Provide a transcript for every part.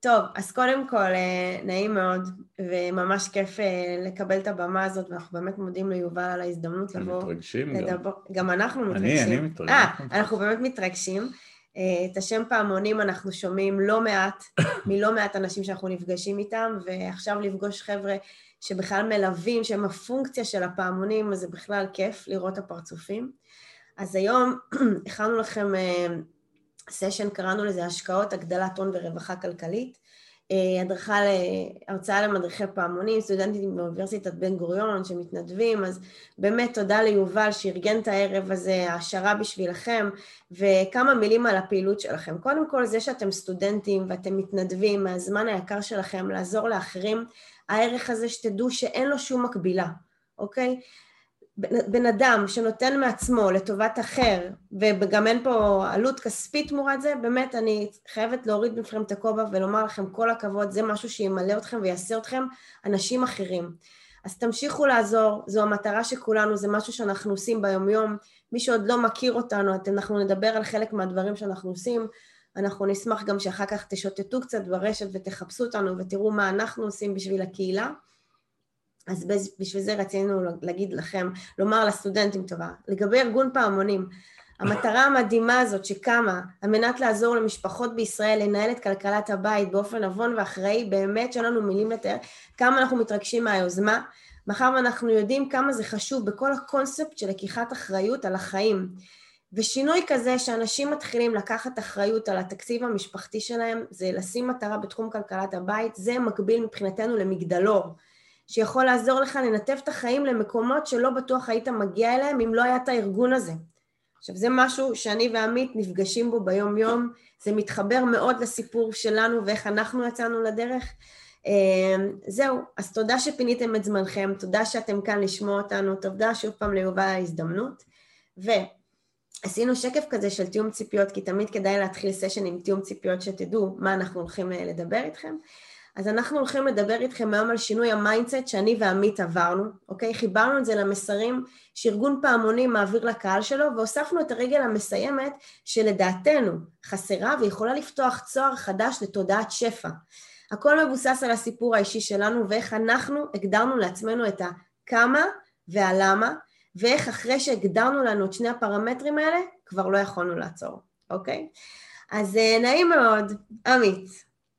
טוב, אז קודם כל, אה, נעים מאוד, וממש כיף אה, לקבל את הבמה הזאת, ואנחנו באמת מודים ליובל על ההזדמנות לבוא. מתרגשים לדבר. גם. גם אנחנו מתרגשים. אני, אני מתרגש. אה, אנחנו באמת מתרגשים. אה, את השם פעמונים אנחנו שומעים לא מעט, מלא מעט אנשים שאנחנו נפגשים איתם, ועכשיו לפגוש חבר'ה שבכלל מלווים, שהם הפונקציה של הפעמונים, אז זה בכלל כיף לראות את הפרצופים. אז היום הכנו לכם סשן, קראנו לזה השקעות, הגדלת הון ורווחה כלכלית. אה, הדרכה, הרצאה למדריכי פעמונים, סטודנטים באוניברסיטת בן גוריון שמתנדבים, אז באמת תודה ליובל שארגן את הערב הזה, העשרה בשבילכם, וכמה מילים על הפעילות שלכם. קודם כל, זה שאתם סטודנטים ואתם מתנדבים מהזמן היקר שלכם לעזור לאחרים, הערך הזה שתדעו שאין לו שום מקבילה, אוקיי? בן אדם שנותן מעצמו לטובת אחר, וגם אין פה עלות כספית תמורת זה, באמת אני חייבת להוריד בפניכם את הכובע ולומר לכם כל הכבוד, זה משהו שימלא אתכם ויעשה אתכם אנשים אחרים. אז תמשיכו לעזור, זו המטרה של כולנו, זה משהו שאנחנו עושים ביומיום. מי שעוד לא מכיר אותנו, אנחנו נדבר על חלק מהדברים שאנחנו עושים. אנחנו נשמח גם שאחר כך תשוטטו קצת ברשת ותחפשו אותנו ותראו מה אנחנו עושים בשביל הקהילה. אז בשביל זה רצינו להגיד לכם, לומר לסטודנטים טובה. לגבי ארגון פעמונים, המטרה המדהימה הזאת שקמה על מנת לעזור למשפחות בישראל לנהל את כלכלת הבית באופן נבון ואחראי, באמת שאין לנו מילים לתאר כמה אנחנו מתרגשים מהיוזמה, מאחר ואנחנו יודעים כמה זה חשוב בכל הקונספט של לקיחת אחריות על החיים. ושינוי כזה שאנשים מתחילים לקחת אחריות על התקציב המשפחתי שלהם, זה לשים מטרה בתחום כלכלת הבית, זה מקביל מבחינתנו למגדלור. שיכול לעזור לך לנתב את החיים למקומות שלא בטוח היית מגיע אליהם אם לא היה את הארגון הזה. עכשיו זה משהו שאני ועמית נפגשים בו ביום יום, זה מתחבר מאוד לסיפור שלנו ואיך אנחנו יצאנו לדרך. אמ, זהו, אז תודה שפיניתם את זמנכם, תודה שאתם כאן לשמוע אותנו, תודה שוב פעם ליובל ההזדמנות. ועשינו שקף כזה של תיאום ציפיות, כי תמיד כדאי להתחיל סשן עם תיאום ציפיות שתדעו מה אנחנו הולכים אה, לדבר איתכם. אז אנחנו הולכים לדבר איתכם היום על שינוי ה mindset שאני ועמית עברנו, אוקיי? חיברנו את זה למסרים שארגון פעמונים מעביר לקהל שלו, והוספנו את הרגל המסיימת שלדעתנו חסרה ויכולה לפתוח צוהר חדש לתודעת שפע. הכל מבוסס על הסיפור האישי שלנו ואיך אנחנו הגדרנו לעצמנו את הכמה והלמה, ואיך אחרי שהגדרנו לנו את שני הפרמטרים האלה, כבר לא יכולנו לעצור, אוקיי? אז אה, נעים מאוד, עמית,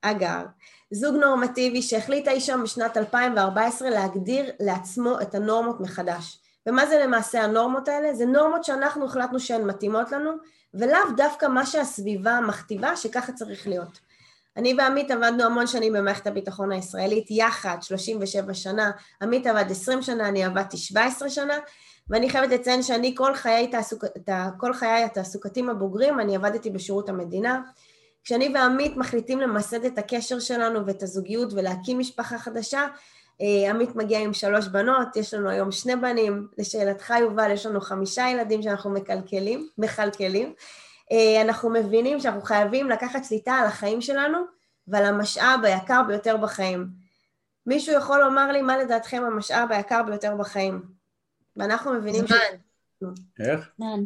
אגר. זוג נורמטיבי שהחליט אי שם בשנת 2014 להגדיר לעצמו את הנורמות מחדש. ומה זה למעשה הנורמות האלה? זה נורמות שאנחנו החלטנו שהן מתאימות לנו, ולאו דווקא מה שהסביבה מכתיבה שככה צריך להיות. אני ועמית עבדנו המון שנים במערכת הביטחון הישראלית, יחד 37 שנה, עמית עבד 20 שנה, אני עבדתי 17 שנה, ואני חייבת לציין שאני כל חיי, תעסוק, כל חיי התעסוקתיים הבוגרים, אני עבדתי בשירות המדינה, כשאני ועמית מחליטים למסד את הקשר שלנו ואת הזוגיות ולהקים משפחה חדשה, אה, עמית מגיע עם שלוש בנות, יש לנו היום שני בנים, לשאלתך יובל, יש לנו חמישה ילדים שאנחנו מקלקלים, מכלכלים. אה, אנחנו מבינים שאנחנו חייבים לקחת שליטה על החיים שלנו ועל המשאב היקר ביותר בחיים. מישהו יכול לומר לי מה לדעתכם המשאב היקר ביותר בחיים? ואנחנו מבינים זמן. ש... איך? זמן.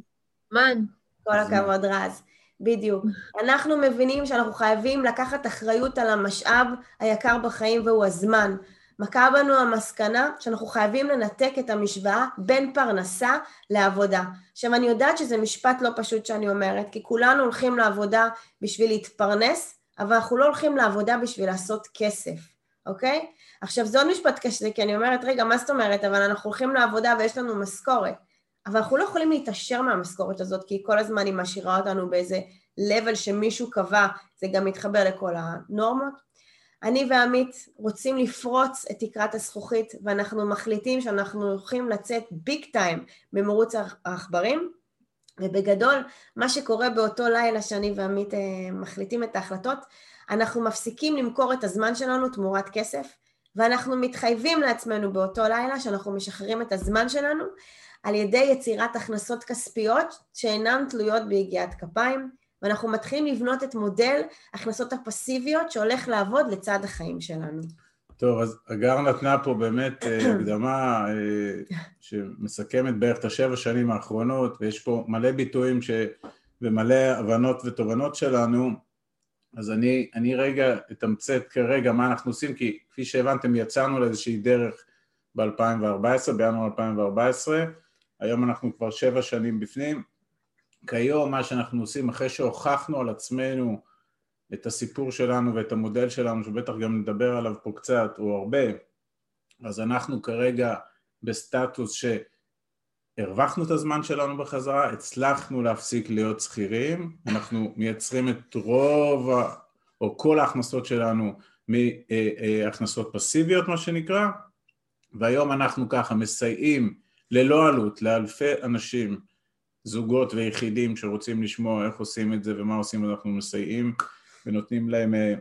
זמן. כל הכבוד רז. בדיוק. אנחנו מבינים שאנחנו חייבים לקחת אחריות על המשאב היקר בחיים והוא הזמן. מכה בנו המסקנה שאנחנו חייבים לנתק את המשוואה בין פרנסה לעבודה. עכשיו אני יודעת שזה משפט לא פשוט שאני אומרת, כי כולנו הולכים לעבודה בשביל להתפרנס, אבל אנחנו לא הולכים לעבודה בשביל לעשות כסף, אוקיי? עכשיו זה עוד משפט קשה, כי אני אומרת, רגע, מה זאת אומרת? אבל אנחנו הולכים לעבודה ויש לנו משכורת. אבל אנחנו לא יכולים להתעשר מהמשכורת הזאת, כי כל הזמן היא משאירה אותנו באיזה level שמישהו קבע, זה גם מתחבר לכל הנורמות. אני ועמית רוצים לפרוץ את תקרת הזכוכית, ואנחנו מחליטים שאנחנו הולכים לצאת ביג טיים במרוץ העכברים, ובגדול, מה שקורה באותו לילה שאני ועמית אה, מחליטים את ההחלטות, אנחנו מפסיקים למכור את הזמן שלנו תמורת כסף, ואנחנו מתחייבים לעצמנו באותו לילה שאנחנו משחררים את הזמן שלנו על ידי יצירת הכנסות כספיות שאינן תלויות ביגיעת כפיים, ואנחנו מתחילים לבנות את מודל הכנסות הפסיביות שהולך לעבוד לצד החיים שלנו. טוב, אז הגר נתנה פה באמת אה, הקדמה אה, שמסכמת בערך את השבע שנים האחרונות, ויש פה מלא ביטויים ש... ומלא הבנות ותובנות שלנו. אז אני, אני רגע אתמצת כרגע מה אנחנו עושים, כי כפי שהבנתם יצאנו לאיזושהי דרך ב-2014, בינואר 2014, היום אנחנו כבר שבע שנים בפנים. כיום מה שאנחנו עושים אחרי שהוכחנו על עצמנו את הסיפור שלנו ואת המודל שלנו, שבטח גם נדבר עליו פה קצת, או הרבה, אז אנחנו כרגע בסטטוס שהרווחנו את הזמן שלנו בחזרה, הצלחנו להפסיק להיות שכירים, אנחנו מייצרים את רוב או כל ההכנסות שלנו מהכנסות פסיביות מה שנקרא, והיום אנחנו ככה מסייעים ללא עלות לאלפי אנשים, זוגות ויחידים שרוצים לשמוע איך עושים את זה ומה עושים, אנחנו מסייעים ונותנים להם אה,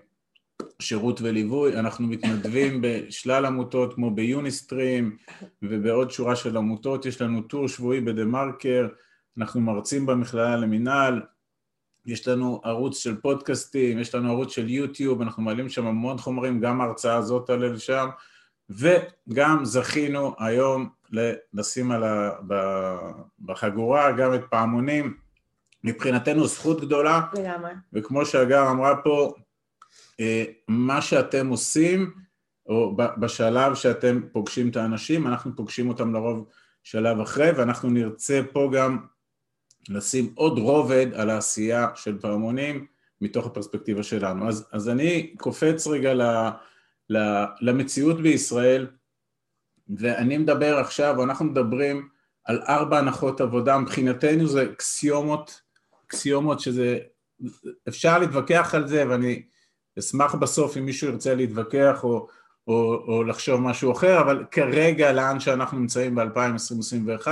שירות וליווי, אנחנו מתנדבים בשלל עמותות כמו ביוניסטרים ובעוד שורה של עמותות, יש לנו טור שבועי בדה מרקר, אנחנו מרצים במכללה למינהל, יש לנו ערוץ של פודקאסטים, יש לנו ערוץ של יוטיוב, אנחנו מעלים שם המון חומרים, גם ההרצאה הזאת תעלה לשם, וגם זכינו היום לשים על ה... בחגורה גם את פעמונים, מבחינתנו זכות גדולה, לגמרי. וכמו שהגר אמרה פה, אה, מה שאתם עושים, או בשלב שאתם פוגשים את האנשים, אנחנו פוגשים אותם לרוב שלב אחרי, ואנחנו נרצה פה גם לשים עוד רובד על העשייה של פעמונים מתוך הפרספקטיבה שלנו. אז, אז אני קופץ רגע ל, ל, למציאות בישראל, ואני מדבר עכשיו, אנחנו מדברים על ארבע הנחות עבודה, מבחינתנו זה אקסיומות, אקסיומות שזה, אפשר להתווכח על זה, ואני אשמח בסוף אם מישהו ירצה להתווכח או, או, או לחשוב משהו אחר, אבל כרגע לאן שאנחנו נמצאים ב-2021,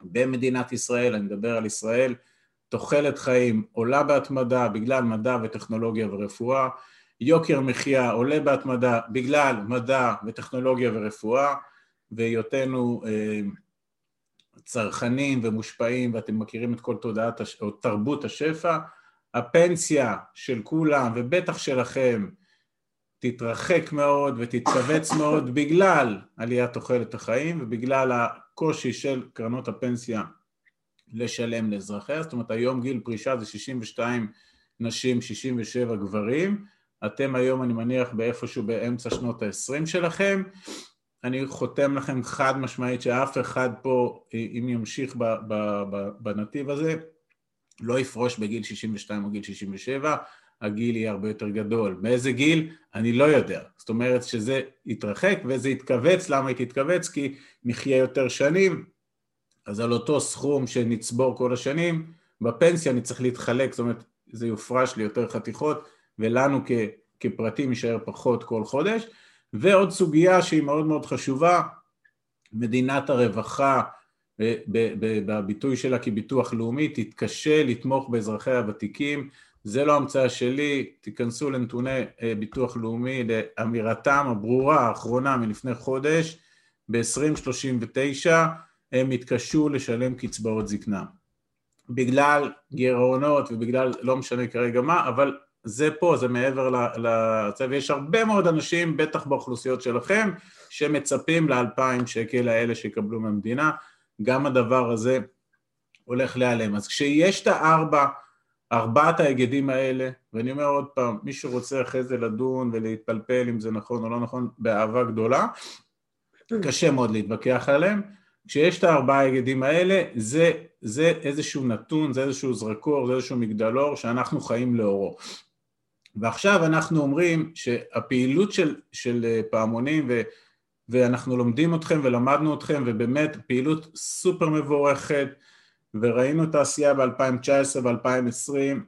במדינת ישראל, אני מדבר על ישראל, תוחלת חיים עולה בהתמדה בגלל מדע וטכנולוגיה ורפואה, יוקר מחיה עולה בהתמדה בגלל מדע וטכנולוגיה ורפואה, והיותנו אה, צרכנים ומושפעים, ואתם מכירים את כל תודעת או תרבות השפע, הפנסיה של כולם, ובטח שלכם, תתרחק מאוד ותתכווץ מאוד בגלל עליית תוחלת החיים ובגלל הקושי של קרנות הפנסיה לשלם לאזרחיה, זאת אומרת היום גיל פרישה זה 62 נשים, 67 גברים, אתם היום אני מניח באיפשהו באמצע שנות ה-20 שלכם, אני חותם לכם חד משמעית שאף אחד פה, אם ימשיך בנתיב הזה, לא יפרוש בגיל 62 או גיל 67, הגיל יהיה הרבה יותר גדול. באיזה גיל? אני לא יודע. זאת אומרת שזה יתרחק וזה יתכווץ, למה היא תתכווץ? כי נחיה יותר שנים, אז על אותו סכום שנצבור כל השנים, בפנסיה אני צריך להתחלק, זאת אומרת זה יופרש לי יותר חתיכות, ולנו כ, כפרטים יישאר פחות כל חודש. ועוד סוגיה שהיא מאוד מאוד חשובה, מדינת הרווחה בביטוי שלה כביטוח לאומי תתקשה לתמוך באזרחיה הוותיקים, זה לא המצאה שלי, תיכנסו לנתוני אה, ביטוח לאומי לאמירתם הברורה האחרונה מלפני חודש, ב-2039 הם יתקשו לשלם קצבאות זקנה. בגלל גירעונות ובגלל לא משנה כרגע מה, אבל זה פה, זה מעבר לזה, ויש הרבה מאוד אנשים, בטח באוכלוסיות שלכם, שמצפים לאלפיים שקל האלה שיקבלו מהמדינה, גם הדבר הזה הולך להיעלם. אז כשיש את הארבע, ארבעת ההיגדים האלה, ואני אומר עוד פעם, מי שרוצה אחרי זה לדון ולהתפלפל אם זה נכון או לא נכון, באהבה גדולה, קשה מאוד להתווכח עליהם. כשיש את הארבעה היגדים האלה, זה, זה איזשהו נתון, זה איזשהו זרקור, זה איזשהו מגדלור שאנחנו חיים לאורו. ועכשיו אנחנו אומרים שהפעילות של, של פעמונים ו... ואנחנו לומדים אתכם ולמדנו אתכם ובאמת פעילות סופר מבורכת וראינו את העשייה ב-2019 ו-2020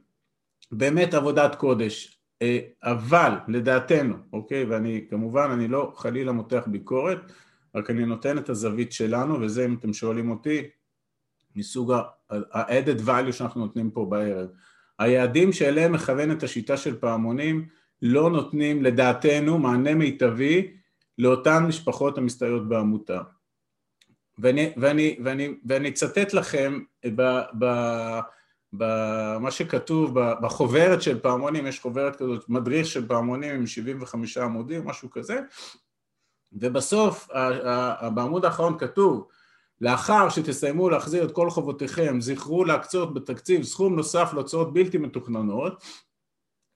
באמת עבודת קודש. אה, אבל לדעתנו, אוקיי, ואני כמובן אני לא חלילה מותח ביקורת רק אני נותן את הזווית שלנו וזה אם אתם שואלים אותי מסוג ה-added value שאנחנו נותנים פה בערב היעדים שאליהם מכוונת השיטה של פעמונים לא נותנים לדעתנו מענה מיטבי לאותן משפחות המסתייעות בעמותה. ואני, ואני, ואני, ואני אצטט לכם במה שכתוב בחוברת של פעמונים, יש חוברת כזאת, מדריך של פעמונים עם 75 עמודים, משהו כזה, ובסוף בעמוד האחרון כתוב לאחר שתסיימו להחזיר את כל חובותיכם, זכרו להקצות בתקציב סכום נוסף להוצאות בלתי מתוכננות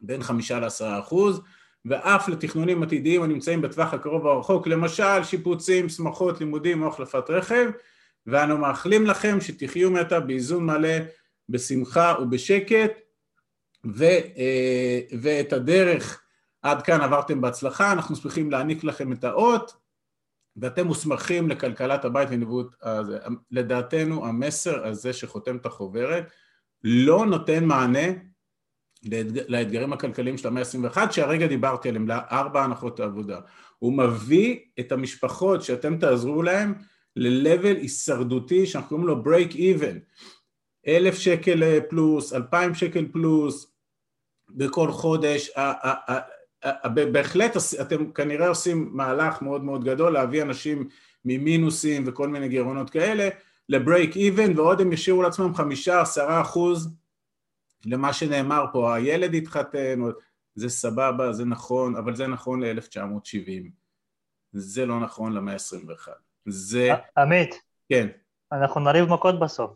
בין חמישה לעשרה אחוז, ואף לתכנונים עתידיים הנמצאים בטווח הקרוב הרחוק, למשל שיפוצים, שמחות, לימודים או החלפת רכב, ואנו מאחלים לכם שתחיו מעתה באיזון מלא, בשמחה ובשקט, ו, אה, ואת הדרך עד כאן עברתם בהצלחה, אנחנו שמחים להעניק לכם את האות, ואתם מוסמכים לכלכלת הבית וניווט הזה. לדעתנו המסר הזה שחותם את החוברת לא נותן מענה לאתגרים הכלכליים של המאה ה-21 שהרגע דיברתי עליהם, לארבע הנחות העבודה. הוא מביא את המשפחות שאתם תעזרו להם ל-level הישרדותי שאנחנו קוראים לו break even. אלף שקל פלוס, אלפיים שקל פלוס בכל חודש, בהחלט אתם כנראה עושים מהלך מאוד מאוד גדול להביא אנשים ממינוסים וכל מיני גירעונות כאלה לברייק איבן ועוד הם ישאירו לעצמם חמישה עשרה אחוז למה שנאמר פה, הילד התחתן, זה סבבה, זה נכון, אבל זה נכון ל-1970, זה לא נכון למאה ה-21. זה... עמית. כן. אנחנו נריב מכות בסוף.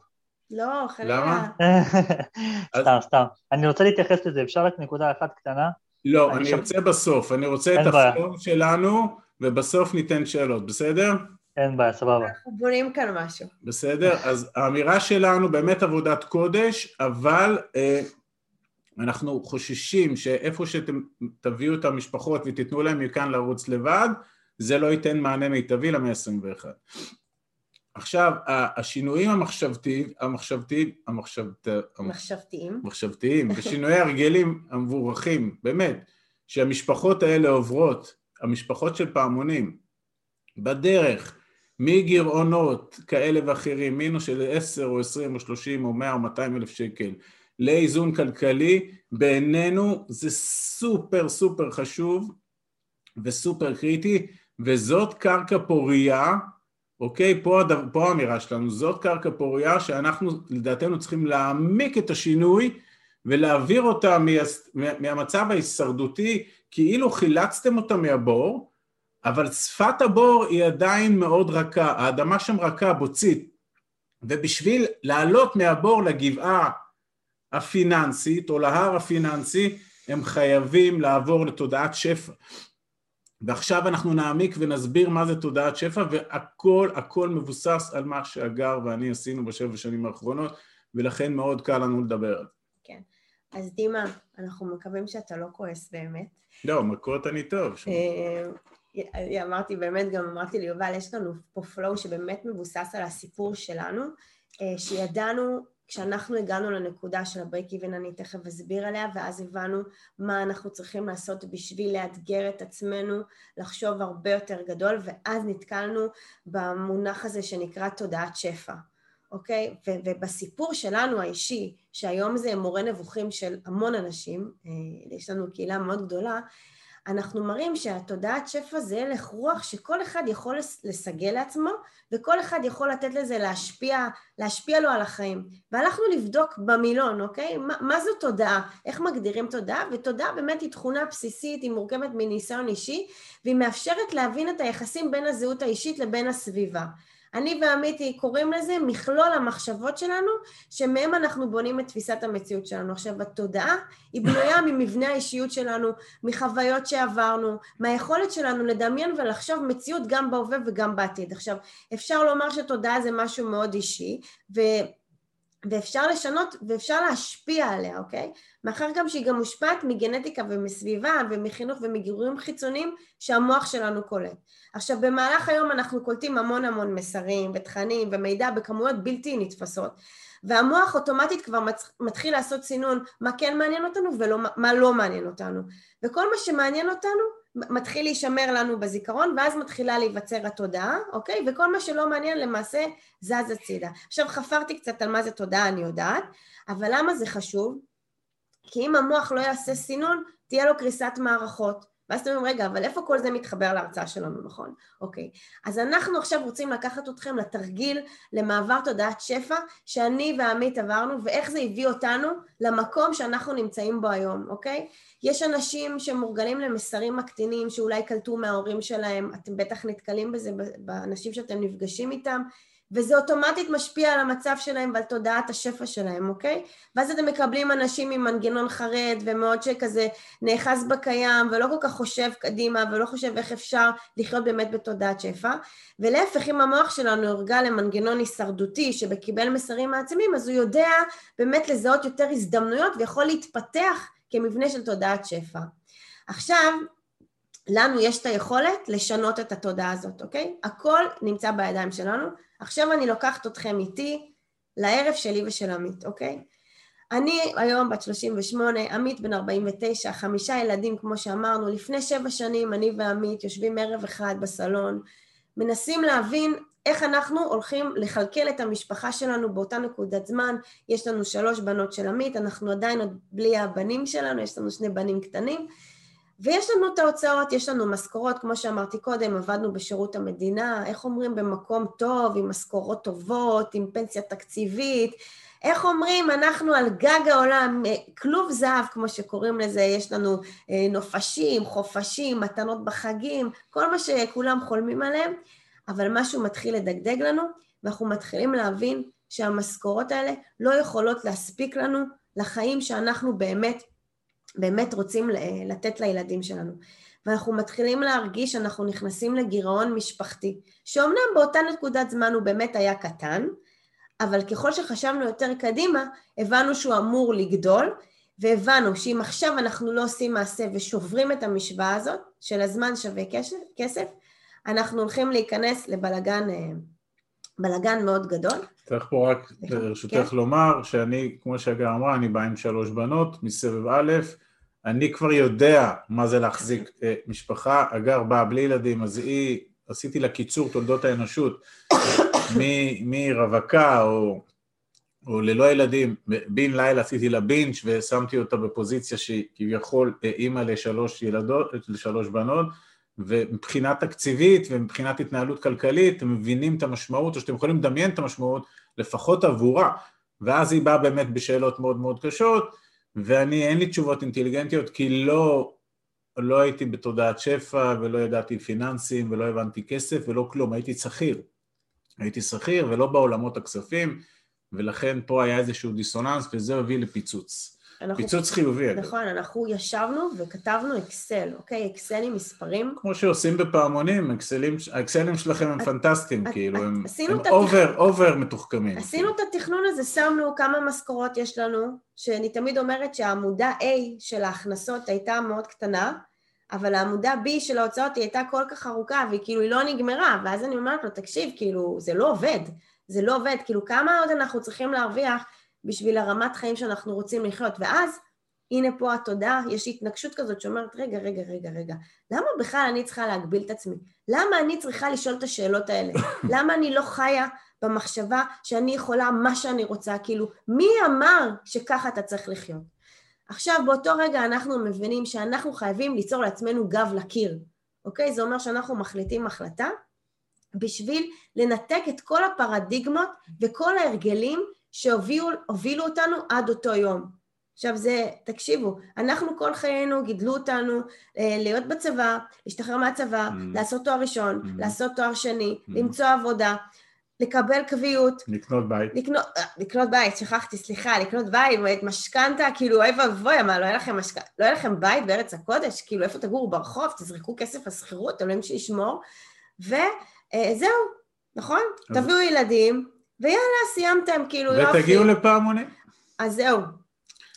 לא, חלילה. למה? סתם, סתם. אני רוצה להתייחס לזה, אפשר רק נקודה אחת קטנה? לא, אני רוצה בסוף, אני רוצה את הפלום שלנו, ובסוף ניתן שאלות, בסדר? אין בעיה, סבבה. אנחנו בונים כאן משהו. בסדר? אז האמירה שלנו באמת עבודת קודש, אבל אה, אנחנו חוששים שאיפה שאתם תביאו את המשפחות ותיתנו להם מכאן לרוץ לבד, זה לא ייתן מענה מיטבי למאה ה-21. עכשיו, השינויים המחשבתיים, המחשבתיים, המחשבת... מחשבתיים, מחשבתיים, ושינויי הרגלים המבורכים, באמת, שהמשפחות האלה עוברות, המשפחות של פעמונים, בדרך, מגירעונות כאלה ואחרים, מינוס של עשר או עשרים או שלושים או מאה או מאתיים אלף שקל, לאיזון כלכלי, בעינינו זה סופר סופר חשוב וסופר קריטי, וזאת קרקע פורייה אוקיי? פה, פה האמירה שלנו, זאת קרקע פוריה שאנחנו לדעתנו צריכים להעמיק את השינוי ולהעביר אותה מה, מהמצב ההישרדותי כאילו חילצתם אותה מהבור, אבל שפת הבור היא עדיין מאוד רכה, האדמה שם רכה, בוצית, ובשביל לעלות מהבור לגבעה הפיננסית או להר הפיננסי הם חייבים לעבור לתודעת שפע ועכשיו אנחנו נעמיק ונסביר מה זה תודעת שפע והכל הכל מבוסס על מה שהגר ואני עשינו בשבע שנים האחרונות ולכן מאוד קל לנו לדבר על זה. כן. אז דימה, אנחנו מקווים שאתה לא כועס באמת. לא, מכות אני טוב. אה, אמרתי באמת, גם אמרתי ליובל, יש לנו פה פלואו שבאמת מבוסס על הסיפור שלנו, אה, שידענו כשאנחנו הגענו לנקודה של ה-break אני תכף אסביר עליה, ואז הבנו מה אנחנו צריכים לעשות בשביל לאתגר את עצמנו, לחשוב הרבה יותר גדול, ואז נתקלנו במונח הזה שנקרא תודעת שפע, אוקיי? ו- ובסיפור שלנו האישי, שהיום זה מורה נבוכים של המון אנשים, אה, יש לנו קהילה מאוד גדולה, אנחנו מראים שהתודעת שפע זה הלך רוח שכל אחד יכול לסגל לעצמו וכל אחד יכול לתת לזה להשפיע, להשפיע לו על החיים. והלכנו לבדוק במילון, אוקיי? מה, מה זו תודעה? איך מגדירים תודעה? ותודעה באמת היא תכונה בסיסית, היא מורכבת מניסיון אישי והיא מאפשרת להבין את היחסים בין הזהות האישית לבין הסביבה. אני ועמיתי קוראים לזה מכלול המחשבות שלנו, שמהם אנחנו בונים את תפיסת המציאות שלנו. עכשיו, התודעה היא בנויה ממבנה האישיות שלנו, מחוויות שעברנו, מהיכולת שלנו לדמיין ולחשוב מציאות גם בהווה וגם בעתיד. עכשיו, אפשר לומר שתודעה זה משהו מאוד אישי, ו... ואפשר לשנות ואפשר להשפיע עליה, אוקיי? מאחר גם שהיא גם מושפעת מגנטיקה ומסביבה ומחינוך ומגירויים חיצוניים שהמוח שלנו קולט. עכשיו במהלך היום אנחנו קולטים המון המון מסרים ותכנים ומידע בכמויות בלתי נתפסות והמוח אוטומטית כבר מתחיל לעשות סינון מה כן מעניין אותנו ומה לא מעניין אותנו וכל מה שמעניין אותנו מתחיל להישמר לנו בזיכרון ואז מתחילה להיווצר התודעה, אוקיי? וכל מה שלא מעניין למעשה זז הצידה. עכשיו חפרתי קצת על מה זה תודעה, אני יודעת, אבל למה זה חשוב? כי אם המוח לא יעשה סינון, תהיה לו קריסת מערכות. ואז אתם אומרים, רגע, אבל איפה כל זה מתחבר להרצאה שלנו, נכון? אוקיי. אז אנחנו עכשיו רוצים לקחת אתכם לתרגיל למעבר תודעת שפע שאני ועמית עברנו, ואיך זה הביא אותנו למקום שאנחנו נמצאים בו היום, אוקיי? יש אנשים שמורגלים למסרים מקטינים שאולי קלטו מההורים שלהם, אתם בטח נתקלים בזה באנשים שאתם נפגשים איתם, וזה אוטומטית משפיע על המצב שלהם ועל תודעת השפע שלהם, אוקיי? ואז אתם מקבלים אנשים עם מנגנון חרד ומאוד שכזה נאחז בקיים ולא כל כך חושב קדימה ולא חושב איך אפשר לחיות באמת בתודעת שפע, ולהפך אם המוח שלנו הרגל למנגנון הישרדותי שקיבל מסרים מעצמים אז הוא יודע באמת לזהות יותר הזדמנויות ויכול להתפתח כמבנה של תודעת שפע. עכשיו, לנו יש את היכולת לשנות את התודעה הזאת, אוקיי? הכל נמצא בידיים שלנו. עכשיו אני לוקחת אתכם איתי לערב שלי ושל עמית, אוקיי? אני היום בת 38, עמית בן 49, חמישה ילדים כמו שאמרנו, לפני שבע שנים אני ועמית יושבים ערב אחד בסלון, מנסים להבין איך אנחנו הולכים לכלכל את המשפחה שלנו באותה נקודת זמן, יש לנו שלוש בנות של עמית, אנחנו עדיין עוד בלי הבנים שלנו, יש לנו שני בנים קטנים, ויש לנו את ההוצאות, יש לנו משכורות, כמו שאמרתי קודם, עבדנו בשירות המדינה, איך אומרים, במקום טוב, עם משכורות טובות, עם פנסיה תקציבית, איך אומרים, אנחנו על גג העולם, כלוב זהב, כמו שקוראים לזה, יש לנו אה, נופשים, חופשים, מתנות בחגים, כל מה שכולם חולמים עליהם, אבל משהו מתחיל לדגדג לנו, ואנחנו מתחילים להבין שהמשכורות האלה לא יכולות להספיק לנו לחיים שאנחנו באמת באמת רוצים לתת לילדים שלנו. ואנחנו מתחילים להרגיש שאנחנו נכנסים לגירעון משפחתי, שאומנם באותה נקודת זמן הוא באמת היה קטן, אבל ככל שחשבנו יותר קדימה, הבנו שהוא אמור לגדול, והבנו שאם עכשיו אנחנו לא עושים מעשה ושוברים את המשוואה הזאת, של הזמן שווה כסף, אנחנו הולכים להיכנס לבלגן אה, בלגן מאוד גדול. צריך פה רק ברשותך כן. לומר שאני, כמו שהגר אמרה, אני בא עם שלוש בנות מסבב א', אני כבר יודע מה זה להחזיק אה, משפחה, הגר באה בלי ילדים, אז היא, עשיתי לה קיצור תולדות האנושות. מרווקה או, או ללא ילדים, בן לילה עשיתי לה בינץ' ושמתי אותה בפוזיציה שהיא כביכול אה, אימא לשלוש ילדות, לשלוש בנות, ומבחינה תקציבית ומבחינת התנהלות כלכלית אתם מבינים את המשמעות, או שאתם יכולים לדמיין את המשמעות, לפחות עבורה, ואז היא באה באמת בשאלות מאוד מאוד קשות, ואני, אין לי תשובות אינטליגנטיות כי לא, לא הייתי בתודעת שפע ולא ידעתי פיננסים ולא הבנתי כסף ולא כלום, הייתי שכיר. הייתי שכיר ולא בעולמות הכספים, ולכן פה היה איזשהו דיסוננס וזה הביא לפיצוץ. אנחנו, פיצוץ חיובי. נכון, אגב. אנחנו ישבנו וכתבנו אקסל, אוקיי? אקסל עם מספרים. כמו שעושים בפעמונים, אקסלים, האקסלים שלכם הם את, פנטסטיים, את, כאילו, את, הם, הם over, over מתוחכמים. עשינו כאילו. את התכנון הזה, שמנו כמה משכורות יש לנו, שאני תמיד אומרת שהעמודה A של ההכנסות הייתה מאוד קטנה, אבל העמודה B של ההוצאות היא הייתה כל כך ארוכה, והיא כאילו, היא לא נגמרה, ואז אני אומרת לו, תקשיב, כאילו, זה לא עובד, זה לא עובד, כאילו, כמה עוד אנחנו צריכים להרוויח בשביל הרמת חיים שאנחנו רוצים לחיות. ואז, הנה פה התודעה, יש התנגשות כזאת שאומרת, רגע, רגע, רגע, רגע, למה בכלל אני צריכה להגביל את עצמי? למה אני צריכה לשאול את השאלות האלה? למה אני לא חיה במחשבה שאני יכולה מה שאני רוצה? כאילו, מי אמר שככה אתה צריך לחיות? עכשיו, באותו רגע אנחנו מבינים שאנחנו חייבים ליצור לעצמנו גב לקיר, אוקיי? זה אומר שאנחנו מחליטים החלטה בשביל לנתק את כל הפרדיגמות וכל ההרגלים שהובילו אותנו עד אותו יום. עכשיו זה, תקשיבו, אנחנו כל חיינו גידלו אותנו אה, להיות בצבא, להשתחרר מהצבא, mm. לעשות תואר ראשון, mm. לעשות תואר שני, mm. למצוא עבודה, לקבל קביעות. לקנות בית. לקנות, אה, לקנות בית, שכחתי, סליחה, לקנות בית, משכנתה, כאילו אוי ואבוי, מה, לא היה לכם משכנתה, לא היה לכם בית בארץ הקודש? כאילו איפה תגורו ברחוב, תזרקו כסף על שכירות, אלוהים שישמור, וזהו, אה, נכון? תביאו ילדים, ויאללה, סיימתם, כאילו יופי. ותגיעו לפעמונים. אז זהו,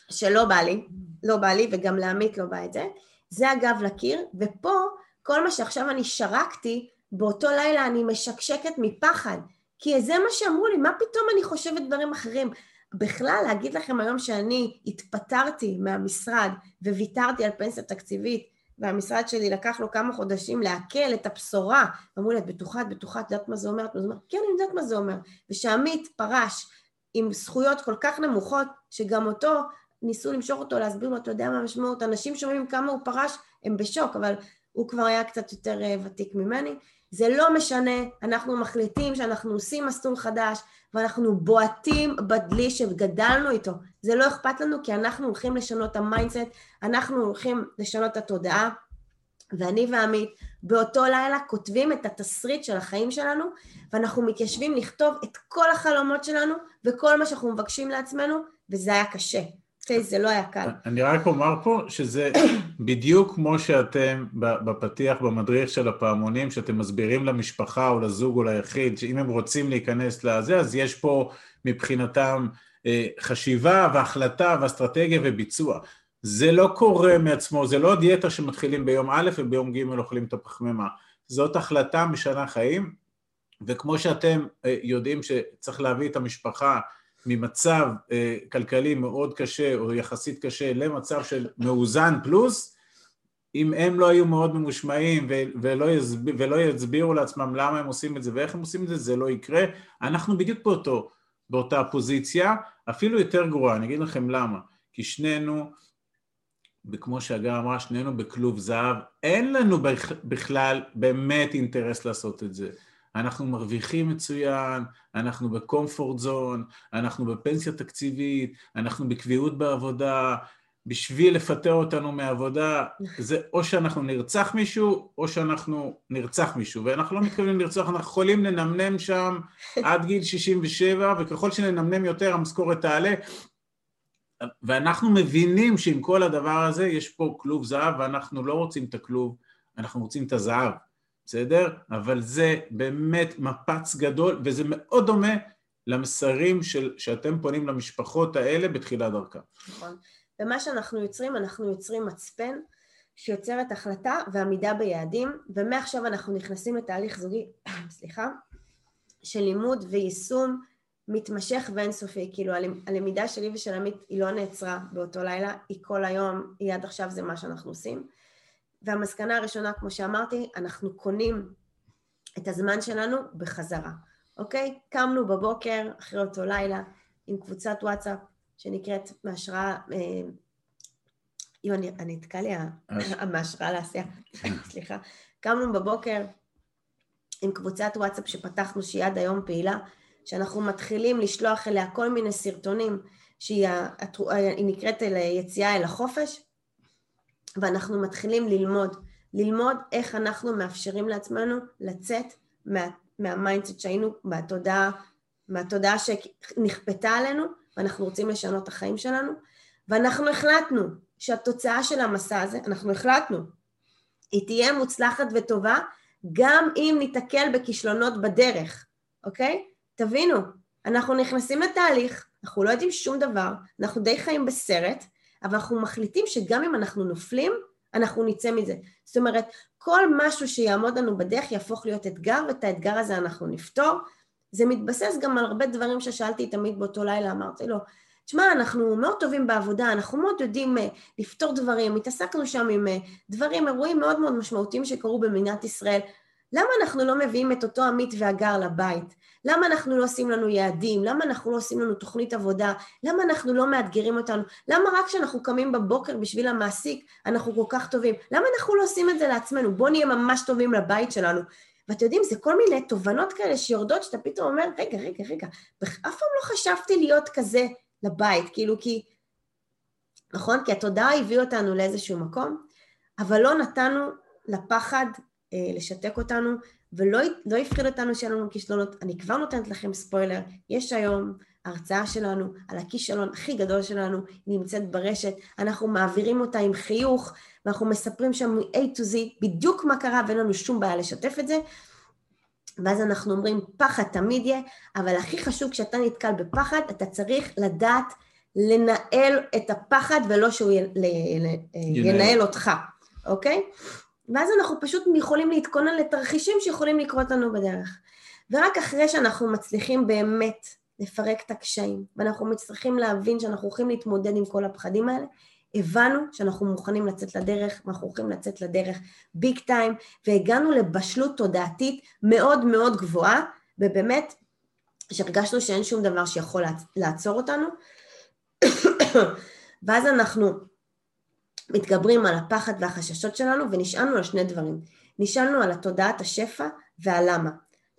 שלא בא לי, לא בא לי, וגם לעמית לא בא את זה. זה הגב לקיר, ופה, כל מה שעכשיו אני שרקתי, באותו לילה אני משקשקת מפחד. כי זה מה שאמרו לי, מה פתאום אני חושבת דברים אחרים? בכלל, להגיד לכם היום שאני התפטרתי מהמשרד וויתרתי על פנסיה תקציבית והמשרד שלי לקח לו כמה חודשים לעכל את הבשורה. אמרו לי, את בטוחה, את בטוחה, את יודעת מה זה אומר? את אומרת, כן, אני יודעת מה זה אומר. ושעמית פרש עם זכויות כל כך נמוכות, שגם אותו, ניסו למשוך אותו, להסביר לו, אתה יודע מה המשמעות? אנשים שומעים כמה הוא פרש, הם בשוק, אבל הוא כבר היה קצת יותר אה, ותיק ממני. זה לא משנה, אנחנו מחליטים שאנחנו עושים מסלול חדש ואנחנו בועטים בדלי שגדלנו איתו. זה לא אכפת לנו כי אנחנו הולכים לשנות את ה mindset, אנחנו הולכים לשנות את התודעה ואני ועמית באותו לילה כותבים את התסריט של החיים שלנו, ואנחנו מתיישבים לכתוב את כל החלומות שלנו וכל מה שאנחנו מבקשים לעצמנו, וזה היה קשה. אוקיי, זה לא היה קל. אני רק אומר פה שזה בדיוק כמו שאתם בפתיח, במדריך של הפעמונים, שאתם מסבירים למשפחה או לזוג או ליחיד, שאם הם רוצים להיכנס לזה, אז יש פה מבחינתם אה, חשיבה והחלטה ואסטרטגיה וביצוע. זה לא קורה מעצמו, זה לא דיאטה שמתחילים ביום א' וביום ג' אוכלים את הפחמימה. זאת החלטה משנה חיים, וכמו שאתם אה, יודעים שצריך להביא את המשפחה ממצב אה, כלכלי מאוד קשה או יחסית קשה למצב של מאוזן פלוס, אם הם לא היו מאוד ממושמעים ולא, יסביר, ולא יסבירו לעצמם למה הם עושים את זה ואיך הם עושים את זה, זה לא יקרה. אנחנו בדיוק באותו, באותה פוזיציה, אפילו יותר גרועה, אני אגיד לכם למה. כי שנינו, וכמו שהגר אמרה, שנינו בכלוב זהב, אין לנו בכלל באמת אינטרס לעשות את זה. אנחנו מרוויחים מצוין, אנחנו בקומפורט זון, אנחנו בפנסיה תקציבית, אנחנו בקביעות בעבודה, בשביל לפטר אותנו מעבודה, זה או שאנחנו נרצח מישהו, או שאנחנו נרצח מישהו, ואנחנו לא מתכוונים לרצוח, אנחנו יכולים לנמנם שם עד גיל 67, וככל שננמנם יותר המשכורת תעלה, ואנחנו מבינים שעם כל הדבר הזה יש פה כלוב זהב, ואנחנו לא רוצים את הכלוב, אנחנו רוצים את הזהב. בסדר? אבל זה באמת מפץ גדול, וזה מאוד דומה למסרים של, שאתם פונים למשפחות האלה בתחילת דרכם. נכון. ומה שאנחנו יוצרים, אנחנו יוצרים מצפן שיוצרת החלטה ועמידה ביעדים, ומעכשיו אנחנו נכנסים לתהליך זוגי, סליחה, של לימוד ויישום מתמשך ואינסופי, כאילו הלמידה שלי ושל עמית היא לא נעצרה באותו לילה, היא כל היום, היא עד עכשיו זה מה שאנחנו עושים. והמסקנה הראשונה, כמו שאמרתי, אנחנו קונים את הזמן שלנו בחזרה, אוקיי? קמנו בבוקר, אחרי אותו לילה, עם קבוצת וואטסאפ שנקראת מהשראה, אה, יו, אני, אני אתקע לי מהשראה לעשייה, סליחה. קמנו בבוקר עם קבוצת וואטסאפ שפתחנו, שהיא עד היום פעילה, שאנחנו מתחילים לשלוח אליה כל מיני סרטונים, שהיא נקראת יציאה אל החופש, ואנחנו מתחילים ללמוד, ללמוד איך אנחנו מאפשרים לעצמנו לצאת מה, מה mindset שהיינו, מהתודעה, מהתודעה שנכפתה עלינו, ואנחנו רוצים לשנות את החיים שלנו, ואנחנו החלטנו שהתוצאה של המסע הזה, אנחנו החלטנו, היא תהיה מוצלחת וטובה, גם אם ניתקל בכישלונות בדרך, אוקיי? תבינו, אנחנו נכנסים לתהליך, אנחנו לא יודעים שום דבר, אנחנו די חיים בסרט, אבל אנחנו מחליטים שגם אם אנחנו נופלים, אנחנו נצא מזה. זאת אומרת, כל משהו שיעמוד לנו בדרך יהפוך להיות אתגר, ואת האתגר הזה אנחנו נפתור. זה מתבסס גם על הרבה דברים ששאלתי תמיד באותו לילה, אמרתי לו, תשמע, אנחנו מאוד טובים בעבודה, אנחנו מאוד יודעים uh, לפתור דברים, התעסקנו שם עם uh, דברים, אירועים מאוד מאוד משמעותיים שקרו במדינת ישראל. למה אנחנו לא מביאים את אותו עמית והגר לבית? למה אנחנו לא עושים לנו יעדים? למה אנחנו לא עושים לנו תוכנית עבודה? למה אנחנו לא מאתגרים אותנו? למה רק כשאנחנו קמים בבוקר בשביל המעסיק אנחנו כל כך טובים? למה אנחנו לא עושים את זה לעצמנו? בואו נהיה ממש טובים לבית שלנו. ואתם יודעים, זה כל מיני תובנות כאלה שיורדות, שאתה פתאום אומר, רגע, רגע, רגע, אף פעם לא חשבתי להיות כזה לבית, כאילו כי... נכון? כי התודעה הביאה אותנו לאיזשהו מקום, אבל לא נתנו לפחד לשתק אותנו, ולא לא הפחיד אותנו שיהיה לנו כישלונות. אני כבר נותנת לכם ספוילר, יש היום הרצאה שלנו על הכישלון הכי גדול שלנו, היא נמצאת ברשת, אנחנו מעבירים אותה עם חיוך, ואנחנו מספרים שם מ-A to Z בדיוק מה קרה, ואין לנו שום בעיה לשתף את זה. ואז אנחנו אומרים, פחד תמיד יהיה, אבל הכי חשוב כשאתה נתקל בפחד, אתה צריך לדעת לנהל את הפחד ולא שהוא ינהל, ינהל אותך, אוקיי? ואז אנחנו פשוט יכולים להתכונן לתרחישים שיכולים לקרות לנו בדרך. ורק אחרי שאנחנו מצליחים באמת לפרק את הקשיים, ואנחנו מצליחים להבין שאנחנו הולכים להתמודד עם כל הפחדים האלה, הבנו שאנחנו מוכנים לצאת לדרך, ואנחנו הולכים לצאת לדרך ביג טיים, והגענו לבשלות תודעתית מאוד מאוד גבוהה, ובאמת, שהרגשנו שאין שום דבר שיכול לעצור אותנו, ואז אנחנו מתגברים על הפחד והחששות שלנו ונשאלנו על שני דברים. נשאלנו על התודעת השפע והלמה.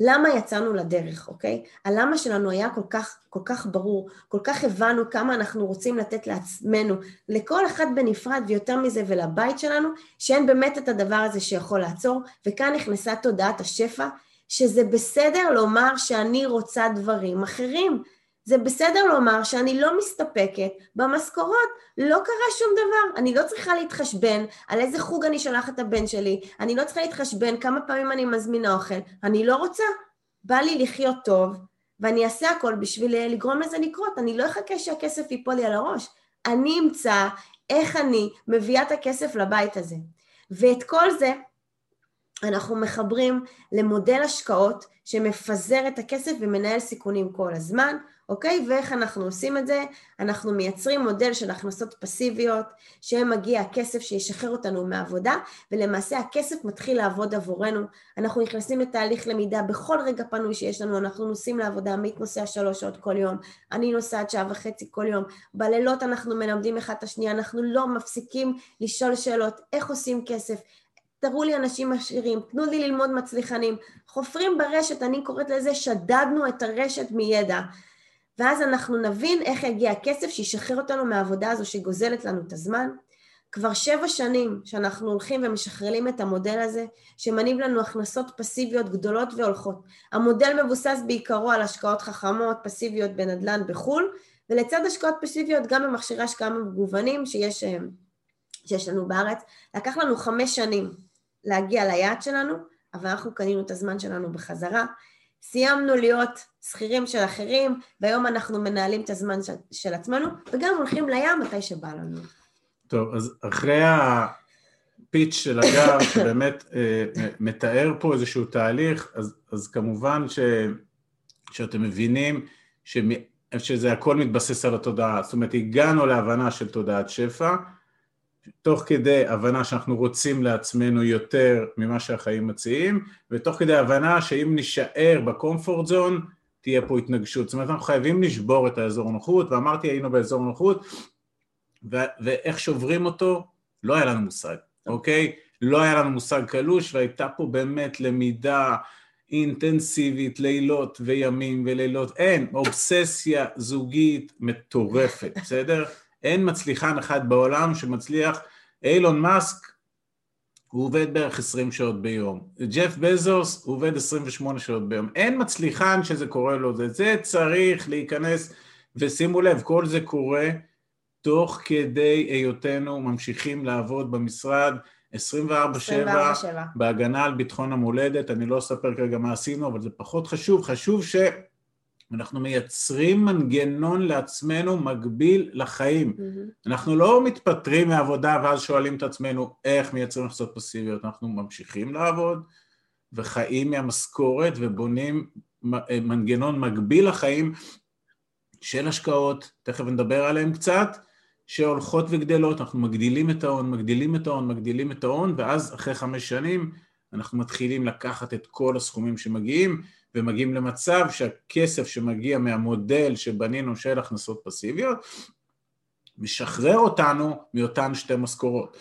למה יצאנו לדרך, אוקיי? הלמה שלנו היה כל כך, כל כך ברור, כל כך הבנו כמה אנחנו רוצים לתת לעצמנו, לכל אחד בנפרד ויותר מזה ולבית שלנו, שאין באמת את הדבר הזה שיכול לעצור, וכאן נכנסה תודעת השפע, שזה בסדר לומר שאני רוצה דברים אחרים. זה בסדר לומר שאני לא מסתפקת במשכורות, לא קרה שום דבר. אני לא צריכה להתחשבן על איזה חוג אני שולחת את הבן שלי, אני לא צריכה להתחשבן כמה פעמים אני מזמינה אוכל, אני לא רוצה. בא לי לחיות טוב, ואני אעשה הכל בשביל לגרום לזה לקרות, אני לא אחכה שהכסף ייפול לי על הראש. אני אמצא איך אני מביאה את הכסף לבית הזה. ואת כל זה אנחנו מחברים למודל השקעות שמפזר את הכסף ומנהל סיכונים כל הזמן, אוקיי? ואיך אנחנו עושים את זה? אנחנו מייצרים מודל של הכנסות פסיביות, שמגיע הכסף שישחרר אותנו מעבודה, ולמעשה הכסף מתחיל לעבוד עבורנו. אנחנו נכנסים לתהליך למידה בכל רגע פנוי שיש לנו, אנחנו נוסעים לעבודה, עמית נוסע שלוש שעות כל יום, אני נוסעת שעה וחצי כל יום, בלילות אנחנו מלמדים אחד את השנייה, אנחנו לא מפסיקים לשאול שאלות, איך עושים כסף, תראו לי אנשים עשירים, תנו לי ללמוד מצליחנים, חופרים ברשת, אני קוראת לזה שדדנו את הרשת מידע. ואז אנחנו נבין איך יגיע הכסף שישחרר אותנו מהעבודה הזו שגוזלת לנו את הזמן. כבר שבע שנים שאנחנו הולכים ומשחררים את המודל הזה, שמניב לנו הכנסות פסיביות גדולות והולכות. המודל מבוסס בעיקרו על השקעות חכמות, פסיביות בנדל"ן בחו"ל, ולצד השקעות פסיביות גם במכשירי השקעה מגוונים שיש, אה, שיש לנו בארץ. לקח לנו חמש שנים להגיע ליעד שלנו, אבל אנחנו קנינו את הזמן שלנו בחזרה. סיימנו להיות שכירים של אחרים, והיום אנחנו מנהלים את הזמן של, של עצמנו, וגם הולכים לים מתי שבא לנו. טוב, אז אחרי הפיץ' של הגר, שבאמת אה, מתאר פה איזשהו תהליך, אז, אז כמובן ש, שאתם מבינים שמ, שזה הכל מתבסס על התודעה, זאת אומרת הגענו להבנה של תודעת שפע, תוך כדי הבנה שאנחנו רוצים לעצמנו יותר ממה שהחיים מציעים, ותוך כדי הבנה שאם נישאר בקומפורט זון, תהיה פה התנגשות. זאת אומרת, אנחנו חייבים לשבור את האזור הנוחות, ואמרתי, היינו באזור הנוחות, ו- ואיך שוברים אותו, לא היה לנו מושג, אוקיי? לא היה לנו מושג קלוש, והייתה פה באמת למידה אינטנסיבית, לילות וימים ולילות, אין, אובססיה זוגית מטורפת, בסדר? אין מצליחן אחד בעולם שמצליח, אילון מאסק הוא עובד בערך 20 שעות ביום, ג'ף בזוס הוא עובד 28 שעות ביום, אין מצליחן שזה קורה לו, זה, זה צריך להיכנס, ושימו לב, כל זה קורה תוך כדי היותנו ממשיכים לעבוד במשרד 24/7 בהגנה על ביטחון המולדת, אני לא אספר כרגע מה עשינו, אבל זה פחות חשוב, חשוב ש... אנחנו מייצרים מנגנון לעצמנו מקביל לחיים. Mm-hmm. אנחנו לא מתפטרים מעבודה ואז שואלים את עצמנו איך מייצרים הכנסות פסיביות, אנחנו ממשיכים לעבוד וחיים מהמשכורת ובונים מנגנון מקביל לחיים של השקעות, תכף נדבר עליהן קצת, שהולכות וגדלות, אנחנו מגדילים את ההון, מגדילים את ההון, מגדילים את ההון, ואז אחרי חמש שנים אנחנו מתחילים לקחת את כל הסכומים שמגיעים, ומגיעים למצב שהכסף שמגיע מהמודל שבנינו של הכנסות פסיביות, משחרר אותנו מאותן שתי משכורות,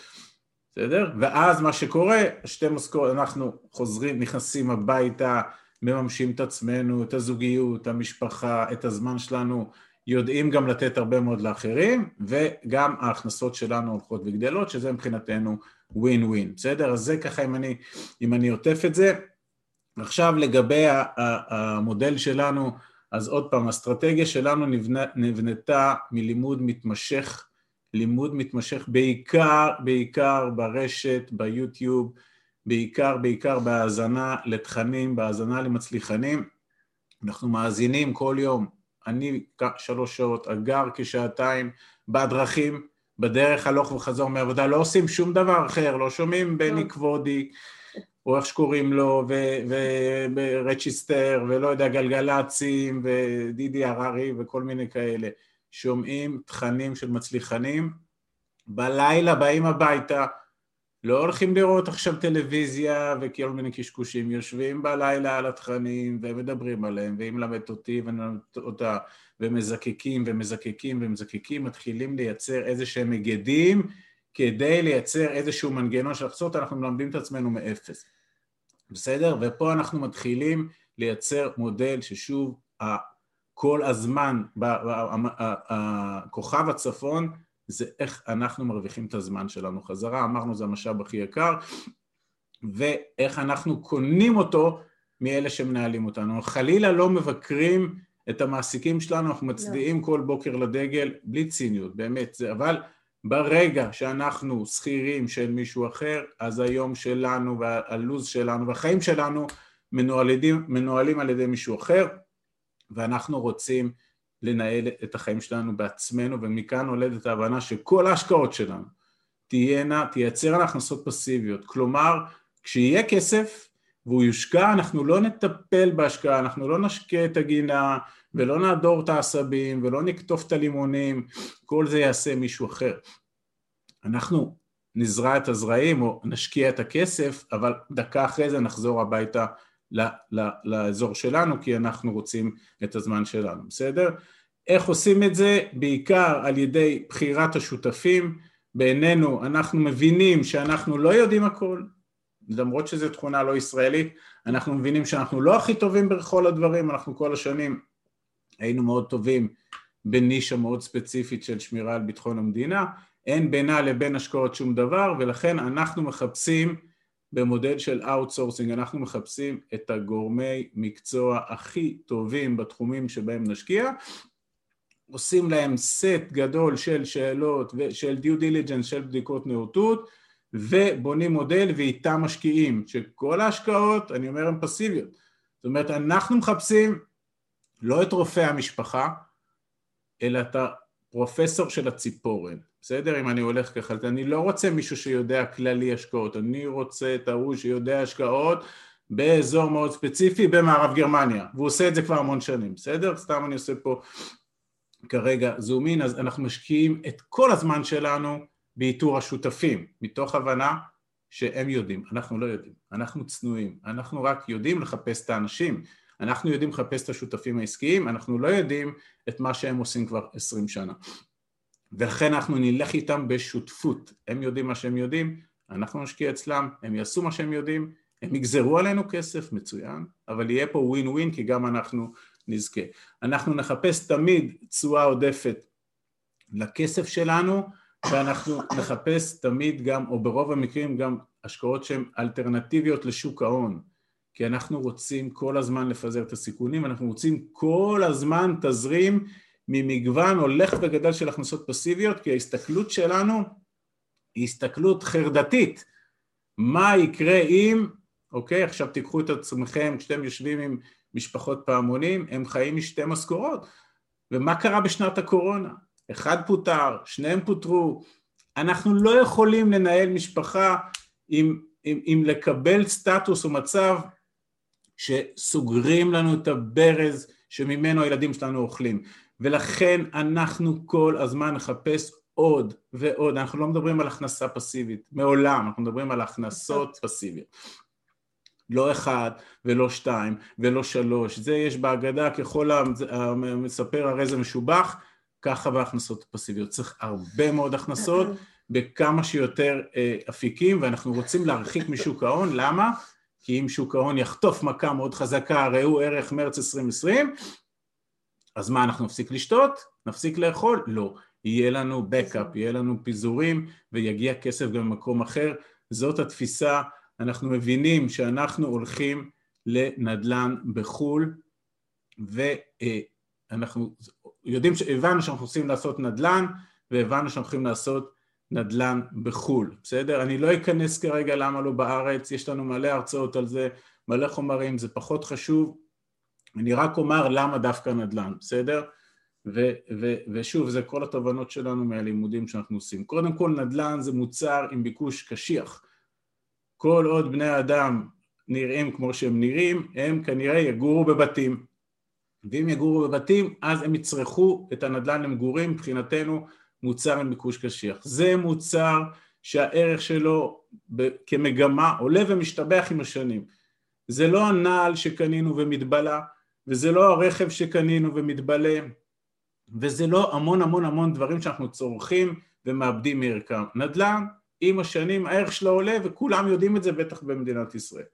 בסדר? ואז מה שקורה, שתי משכורות, אנחנו חוזרים, נכנסים הביתה, מממשים את עצמנו, את הזוגיות, המשפחה, את הזמן שלנו, יודעים גם לתת הרבה מאוד לאחרים, וגם ההכנסות שלנו הולכות וגדלות, שזה מבחינתנו ווין ווין, בסדר? אז זה ככה אם אני, אם אני עוטף את זה. עכשיו לגבי המודל שלנו, אז עוד פעם, האסטרטגיה שלנו נבנה, נבנתה מלימוד מתמשך, לימוד מתמשך בעיקר, בעיקר ברשת, ביוטיוב, בעיקר, בעיקר בהאזנה לתכנים, בהאזנה למצליחנים. אנחנו מאזינים כל יום, אני שלוש שעות, הגר כשעתיים, בדרכים, בדרך הלוך וחזור מעבודה, לא עושים שום דבר אחר, לא שומעים בני כבודי, או איך שקוראים לו, ורצ'יסטר, ולא יודע, גלגלצים, ודידי הררי, וכל מיני כאלה. שומעים תכנים של מצליחנים, בלילה באים הביתה, לא הולכים לראות עכשיו טלוויזיה וכל מיני קשקושים, יושבים בלילה על התכנים ומדברים עליהם, והיא מלמדת אותי ואני מלמד אותה, ומזקקים ומזקקים ומזקקים, מתחילים לייצר איזה שהם מגדים כדי לייצר איזשהו מנגנון של לחצות, אנחנו מלמדים את עצמנו מאפס, בסדר? ופה אנחנו מתחילים לייצר מודל ששוב כל הזמן, כוכב הצפון זה איך אנחנו מרוויחים את הזמן שלנו חזרה, אמרנו זה המשאב הכי יקר, ואיך אנחנו קונים אותו מאלה שמנהלים אותנו. חלילה לא מבקרים את המעסיקים שלנו, אנחנו מצדיעים לא. כל בוקר לדגל, בלי ציניות, באמת, זה, אבל ברגע שאנחנו שכירים של מישהו אחר, אז היום שלנו והלו"ז שלנו והחיים שלנו מנוהלים, מנוהלים על ידי מישהו אחר, ואנחנו רוצים לנהל את החיים שלנו בעצמנו, ומכאן נולדת ההבנה שכל ההשקעות שלנו תהיינה, תייצרנה הכנסות פסיביות. כלומר, כשיהיה כסף והוא יושקע, אנחנו לא נטפל בהשקעה, אנחנו לא נשקה את הגינה ולא נעדור את העשבים ולא נקטוף את הלימונים, כל זה יעשה מישהו אחר. אנחנו נזרע את הזרעים או נשקיע את הכסף, אבל דקה אחרי זה נחזור הביתה לאזור שלנו, כי אנחנו רוצים את הזמן שלנו, בסדר? איך עושים את זה? בעיקר על ידי בחירת השותפים. בעינינו אנחנו מבינים שאנחנו לא יודעים הכל, למרות שזו תכונה לא ישראלית, אנחנו מבינים שאנחנו לא הכי טובים בכל הדברים, אנחנו כל השנים היינו מאוד טובים בנישה מאוד ספציפית של שמירה על ביטחון המדינה, אין בינה לבין השקעות שום דבר, ולכן אנחנו מחפשים במודל של outsourcing, אנחנו מחפשים את הגורמי מקצוע הכי טובים בתחומים שבהם נשקיע, עושים להם סט גדול של שאלות ושל due diligence של בדיקות נאותות ובונים מודל ואיתם משקיעים, שכל ההשקעות, אני אומר, הן פסיביות. זאת אומרת, אנחנו מחפשים לא את רופא המשפחה, אלא את הפרופסור של הציפורן, בסדר? אם אני הולך ככה, אני לא רוצה מישהו שיודע כללי השקעות, אני רוצה את ההוא שיודע השקעות באזור מאוד ספציפי במערב גרמניה, והוא עושה את זה כבר המון שנים, בסדר? סתם אני עושה פה כרגע זום אין, אז אנחנו משקיעים את כל הזמן שלנו באיתור השותפים, מתוך הבנה שהם יודעים, אנחנו לא יודעים, אנחנו צנועים, אנחנו רק יודעים לחפש את האנשים, אנחנו יודעים לחפש את השותפים העסקיים, אנחנו לא יודעים את מה שהם עושים כבר עשרים שנה. ולכן אנחנו נלך איתם בשותפות, הם יודעים מה שהם יודעים, אנחנו נשקיע אצלם, הם יעשו מה שהם יודעים, הם יגזרו עלינו כסף, מצוין, אבל יהיה פה ווין ווין כי גם אנחנו נזכה. אנחנו נחפש תמיד תשואה עודפת לכסף שלנו ואנחנו נחפש תמיד גם, או ברוב המקרים גם השקעות שהן אלטרנטיביות לשוק ההון כי אנחנו רוצים כל הזמן לפזר את הסיכונים, אנחנו רוצים כל הזמן תזרים ממגוון הולך וגדל של הכנסות פסיביות כי ההסתכלות שלנו היא הסתכלות חרדתית מה יקרה אם, אוקיי, עכשיו תיקחו את עצמכם כשאתם יושבים עם משפחות פעמונים, הם חיים משתי משכורות. ומה קרה בשנת הקורונה? אחד פוטר, שניהם פוטרו. אנחנו לא יכולים לנהל משפחה עם, עם, עם לקבל סטטוס או מצב שסוגרים לנו את הברז שממנו הילדים שלנו אוכלים. ולכן אנחנו כל הזמן נחפש עוד ועוד, אנחנו לא מדברים על הכנסה פסיבית, מעולם, אנחנו מדברים על הכנסות פסיביות. לא אחד ולא שתיים ולא שלוש, זה יש בהגדה ככל המספר הרי זה משובח, ככה בהכנסות פסיביות. צריך הרבה מאוד הכנסות בכמה שיותר אה, אפיקים ואנחנו רוצים להרחיק משוק ההון, למה? כי אם שוק ההון יחטוף מכה מאוד חזקה, ראו ערך מרץ 2020, אז מה, אנחנו נפסיק לשתות? נפסיק לאכול? לא. יהיה לנו בקאפ, יהיה לנו פיזורים ויגיע כסף גם במקום אחר. זאת התפיסה אנחנו מבינים שאנחנו הולכים לנדל"ן בחו"ל ואנחנו יודעים, הבנו שאנחנו רוצים לעשות נדל"ן והבנו שאנחנו הולכים לעשות נדל"ן בחו"ל, בסדר? אני לא אכנס כרגע למה לא בארץ, יש לנו מלא הרצאות על זה, מלא חומרים, זה פחות חשוב, אני רק אומר למה דווקא נדל"ן, בסדר? ו- ו- ושוב, זה כל התובנות שלנו מהלימודים שאנחנו עושים. קודם כל, נדל"ן זה מוצר עם ביקוש קשיח. כל עוד בני אדם נראים כמו שהם נראים, הם כנראה יגורו בבתים. ואם יגורו בבתים, אז הם יצרכו את הנדל"ן למגורים, מבחינתנו מוצר עם ביקוש קשיח. זה מוצר שהערך שלו כמגמה עולה ומשתבח עם השנים. זה לא הנעל שקנינו ומתבלה, וזה לא הרכב שקנינו ומתבלה, וזה לא המון המון המון דברים שאנחנו צורכים ומאבדים מערכם. נדל"ן עם השנים הערך שלו עולה וכולם יודעים את זה בטח במדינת ישראל.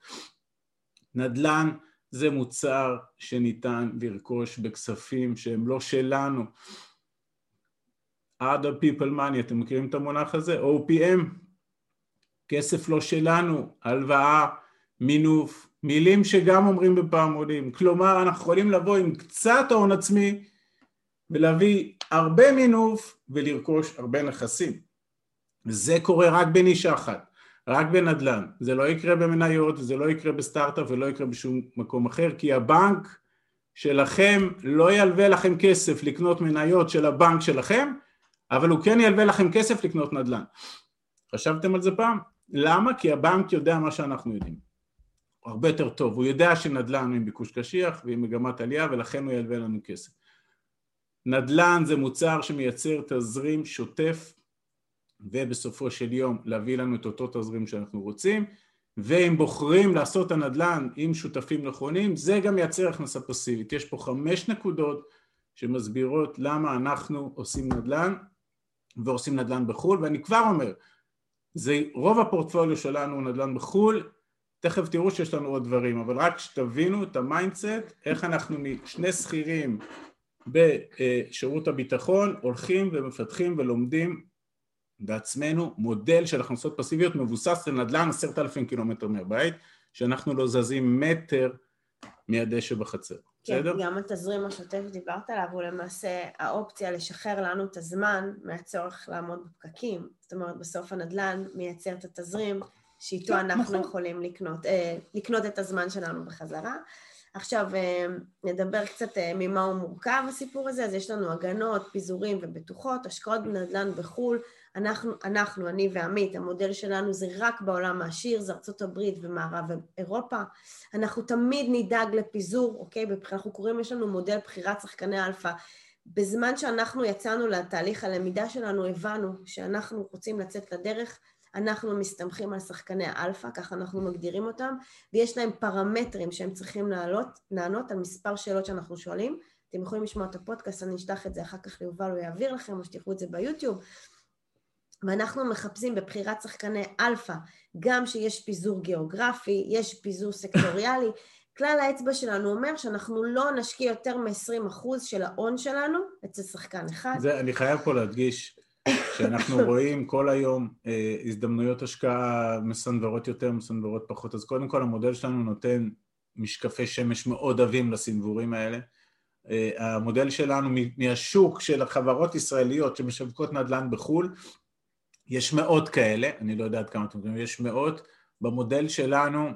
נדל"ן זה מוצר שניתן לרכוש בכספים שהם לא שלנו. Other people money, אתם מכירים את המונח הזה? OPM, כסף לא שלנו, הלוואה, מינוף, מילים שגם אומרים בפעמונים. כלומר, אנחנו יכולים לבוא עם קצת הון עצמי ולהביא הרבה מינוף ולרכוש הרבה נכסים. זה קורה רק בנישה אחת, רק בנדל"ן. זה לא יקרה במניות, זה לא יקרה בסטארט-אפ ולא יקרה בשום מקום אחר, כי הבנק שלכם לא ילווה לכם כסף לקנות מניות של הבנק שלכם, אבל הוא כן ילווה לכם כסף לקנות נדל"ן. חשבתם על זה פעם? למה? כי הבנק יודע מה שאנחנו יודעים. הרבה יותר טוב. הוא יודע שנדל"ן הוא עם ביקוש קשיח ועם מגמת עלייה ולכן הוא ילווה לנו כסף. נדל"ן זה מוצר שמייצר תזרים שוטף ובסופו של יום להביא לנו את אותו תזרים שאנחנו רוצים ואם בוחרים לעשות הנדל"ן עם שותפים נכונים זה גם מייצר הכנסה פסיבית. יש פה חמש נקודות שמסבירות למה אנחנו עושים נדל"ן ועושים נדל"ן בחו"ל ואני כבר אומר זה רוב הפורטפוליו שלנו הוא נדל"ן בחו"ל תכף תראו שיש לנו עוד דברים אבל רק שתבינו את ה mindset איך אנחנו שני שכירים בשירות הביטחון הולכים ומפתחים ולומדים בעצמנו מודל של הכנסות פסיביות מבוסס לנדל"ן עשרת אלפים קילומטר מהבית שאנחנו לא זזים מטר מהדשא בחצר, כן, בסדר? גם התזרים השוטף דיברת עליו הוא למעשה האופציה לשחרר לנו את הזמן מהצורך לעמוד בפקקים זאת אומרת בסוף הנדל"ן מייצר את התזרים שאיתו כן, אנחנו נכון. יכולים לקנות, אה, לקנות את הזמן שלנו בחזרה עכשיו אה, נדבר קצת אה, ממה הוא מורכב הסיפור הזה, אז יש לנו הגנות, פיזורים ובטוחות, השקעות בנדל"ן בחו"ל, אנחנו, אנחנו, אני ועמית, המודל שלנו זה רק בעולם העשיר, זה ארצות הברית ומערב אירופה, אנחנו תמיד נדאג לפיזור, אוקיי? אנחנו קוראים, יש לנו מודל בחירת שחקני אלפא. בזמן שאנחנו יצאנו לתהליך הלמידה שלנו, הבנו שאנחנו רוצים לצאת לדרך אנחנו מסתמכים על שחקני האלפא, ככה אנחנו מגדירים אותם, ויש להם פרמטרים שהם צריכים לעלות, לענות על מספר שאלות שאנחנו שואלים. אתם יכולים לשמוע את הפודקאסט, אני אשלח את זה אחר כך ליובל, הוא יעביר לכם, או שתראו את זה ביוטיוב. ואנחנו מחפשים בבחירת שחקני אלפא, גם שיש פיזור גיאוגרפי, יש פיזור סקטוריאלי. כלל האצבע שלנו אומר שאנחנו לא נשקיע יותר מ-20% של ההון שלנו אצל שחקן אחד. זה, אני חייב פה להדגיש, שאנחנו רואים כל היום אה, הזדמנויות השקעה מסנוורות יותר, מסנוורות פחות, אז קודם כל המודל שלנו נותן משקפי שמש מאוד עבים לסנוורים האלה. אה, המודל שלנו מהשוק של החברות ישראליות שמשווקות נדל"ן בחו"ל, יש מאות כאלה, אני לא יודע עד כמה אתם יודעים, יש מאות, במודל שלנו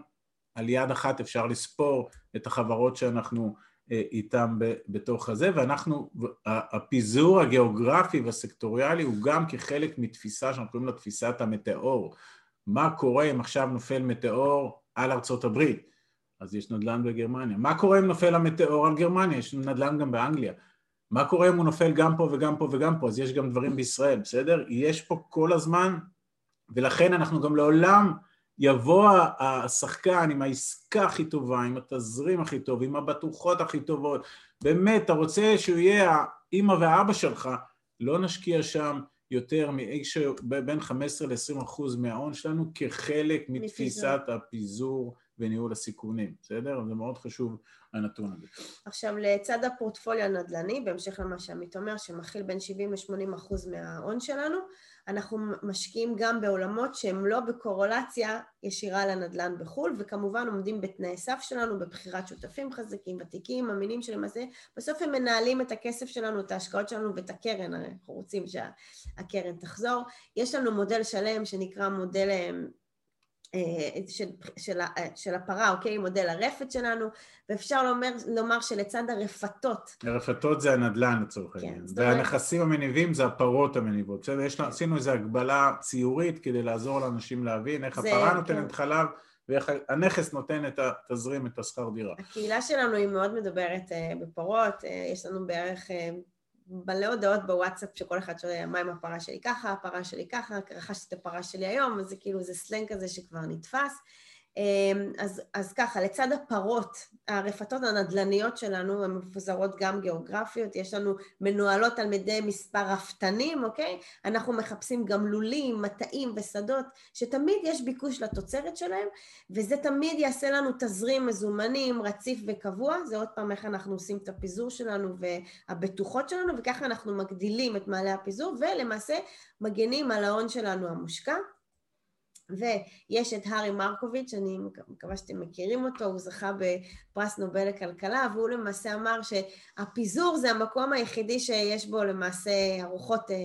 על יד אחת אפשר לספור את החברות שאנחנו אה, איתם בתוך הזה, ואנחנו, הפיזור הגיאוגרפי והסקטוריאלי הוא גם כחלק מתפיסה שאנחנו קוראים לה תפיסת המטאור. מה קורה אם עכשיו נופל מטאור על ארצות הברית? אז יש נדל"ן בגרמניה. מה קורה אם נופל המטאור על גרמניה? יש נדל"ן גם באנגליה. מה קורה אם הוא נופל גם פה וגם פה וגם פה? אז יש גם דברים בישראל, בסדר? יש פה כל הזמן, ולכן אנחנו גם לעולם יבוא השחקן עם העסקה הכי טובה, עם התזרים הכי טוב, עם הבטוחות הכי טובות, באמת, אתה רוצה שהוא יהיה האימא והאבא שלך, לא נשקיע שם יותר בין 15 ל-20 אחוז מההון שלנו כחלק מתפיסת הפיזור וניהול הסיכונים, בסדר? זה מאוד חשוב הנתון הזה. עכשיו, לצד הפורטפוליו הנדל"ני, בהמשך למה שעמית אומר, שמכיל בין 70 ל-80 אחוז מההון שלנו, אנחנו משקיעים גם בעולמות שהם לא בקורולציה ישירה לנדל"ן בחו"ל, וכמובן עומדים בתנאי סף שלנו, בבחירת שותפים חזקים, ותיקים, אמינים שלמעשה, בסוף הם מנהלים את הכסף שלנו, את ההשקעות שלנו ואת הקרן, אנחנו רוצים שהקרן תחזור. יש לנו מודל שלם שנקרא מודל אה, של, של, של הפרה, אוקיי? מודל הרפת שלנו, ואפשר לומר, לומר שלצד הרפתות... הרפתות זה הנדל"ן לצורך כן, העניין, כן, והנכסים המניבים זה הפרות המניבות. בסדר, יש, עשינו איזו הגבלה ציורית כדי לעזור לאנשים להבין איך זה, הפרה נותנת כן. חלב ואיך הנכס נותן את התזרים, את השכר דירה. הקהילה שלנו היא מאוד מדברת אה, בפרות, אה, יש לנו בערך מלא הודעות בוואטסאפ שכל אחד שואל מה עם הפרה שלי ככה, הפרה שלי ככה, רכשתי את הפרה שלי היום, אז זה כאילו, זה סלנג כזה שכבר נתפס. אמ, אז, אז ככה, לצד הפרות, הרפתות הנדל"ניות שלנו, הן מפוזרות גם גיאוגרפיות, יש לנו מנוהלות על ידי מספר רפתנים, אוקיי? אנחנו מחפשים גם לולים, מטעים ושדות, שתמיד יש ביקוש לתוצרת שלהם, וזה תמיד יעשה לנו תזרים מזומנים, רציף וקבוע, זה עוד פעם איך אנחנו עושים את הפיזור שלנו והבטוחות שלנו, וככה אנחנו מגדילים את מעלה הפיזור, ולמעשה מגנים על ההון שלנו המושקע. ויש את הארי מרקוביץ', אני מקווה שאתם מכירים אותו, הוא זכה בפרס נובל לכלכלה, והוא למעשה אמר שהפיזור זה המקום היחידי שיש בו למעשה ארוחות, אה,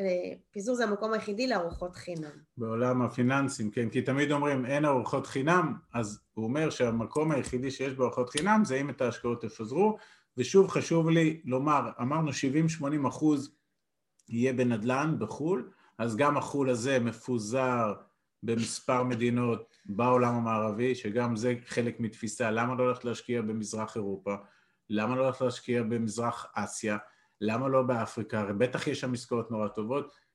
אה, פיזור זה המקום היחידי לארוחות חינם. בעולם הפיננסים, כן, כי תמיד אומרים אין ארוחות חינם, אז הוא אומר שהמקום היחידי שיש בו ארוחות חינם זה אם את ההשקעות תפזרו, ושוב חשוב לי לומר, אמרנו 70-80 אחוז יהיה בנדל"ן בחו"ל, אז גם החו"ל הזה מפוזר במספר מדינות בעולם המערבי, שגם זה חלק מתפיסה, למה לא הולכת להשקיע במזרח אירופה, למה לא הולכת להשקיע במזרח אסיה, למה לא באפריקה, הרי בטח יש שם עסקאות נורא טובות.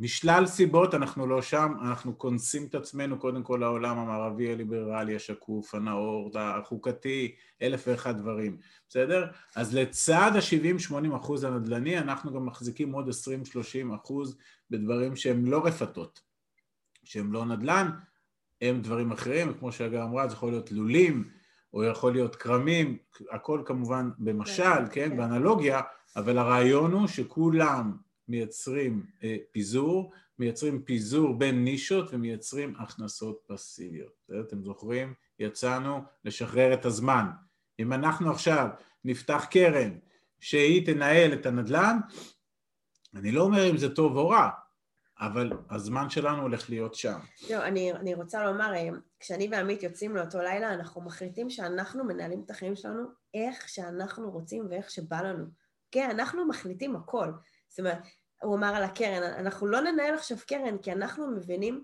משלל סיבות אנחנו לא שם, אנחנו קונסים את עצמנו קודם כל לעולם המערבי הליברלי, השקוף, הנאור, החוקתי, אלף ואחד דברים, בסדר? אז לצד ה-70-80 אחוז הנדל"ני, אנחנו גם מחזיקים עוד 20-30 אחוז בדברים שהם לא רפתות. שהם לא נדל"ן, הם דברים אחרים, כמו שאגב אמרה, זה יכול להיות לולים, או יכול להיות כרמים, הכל כמובן במשל, כן, כן, באנלוגיה, אבל הרעיון הוא שכולם מייצרים אה, פיזור, מייצרים פיזור בין נישות ומייצרים הכנסות פסיביות. אתם זוכרים? יצאנו לשחרר את הזמן. אם אנחנו עכשיו נפתח קרן שהיא תנהל את הנדל"ן, אני לא אומר אם זה טוב או רע, אבל הזמן שלנו הולך להיות שם. לא, אני, אני רוצה לומר, אה, כשאני ועמית יוצאים לאותו לילה, אנחנו מחליטים שאנחנו מנהלים את החיים שלנו איך שאנחנו רוצים ואיך שבא לנו. כן, אנחנו מחליטים הכל. זאת אומרת, הוא אמר על הקרן, אנחנו לא ננהל עכשיו קרן, כי אנחנו מבינים,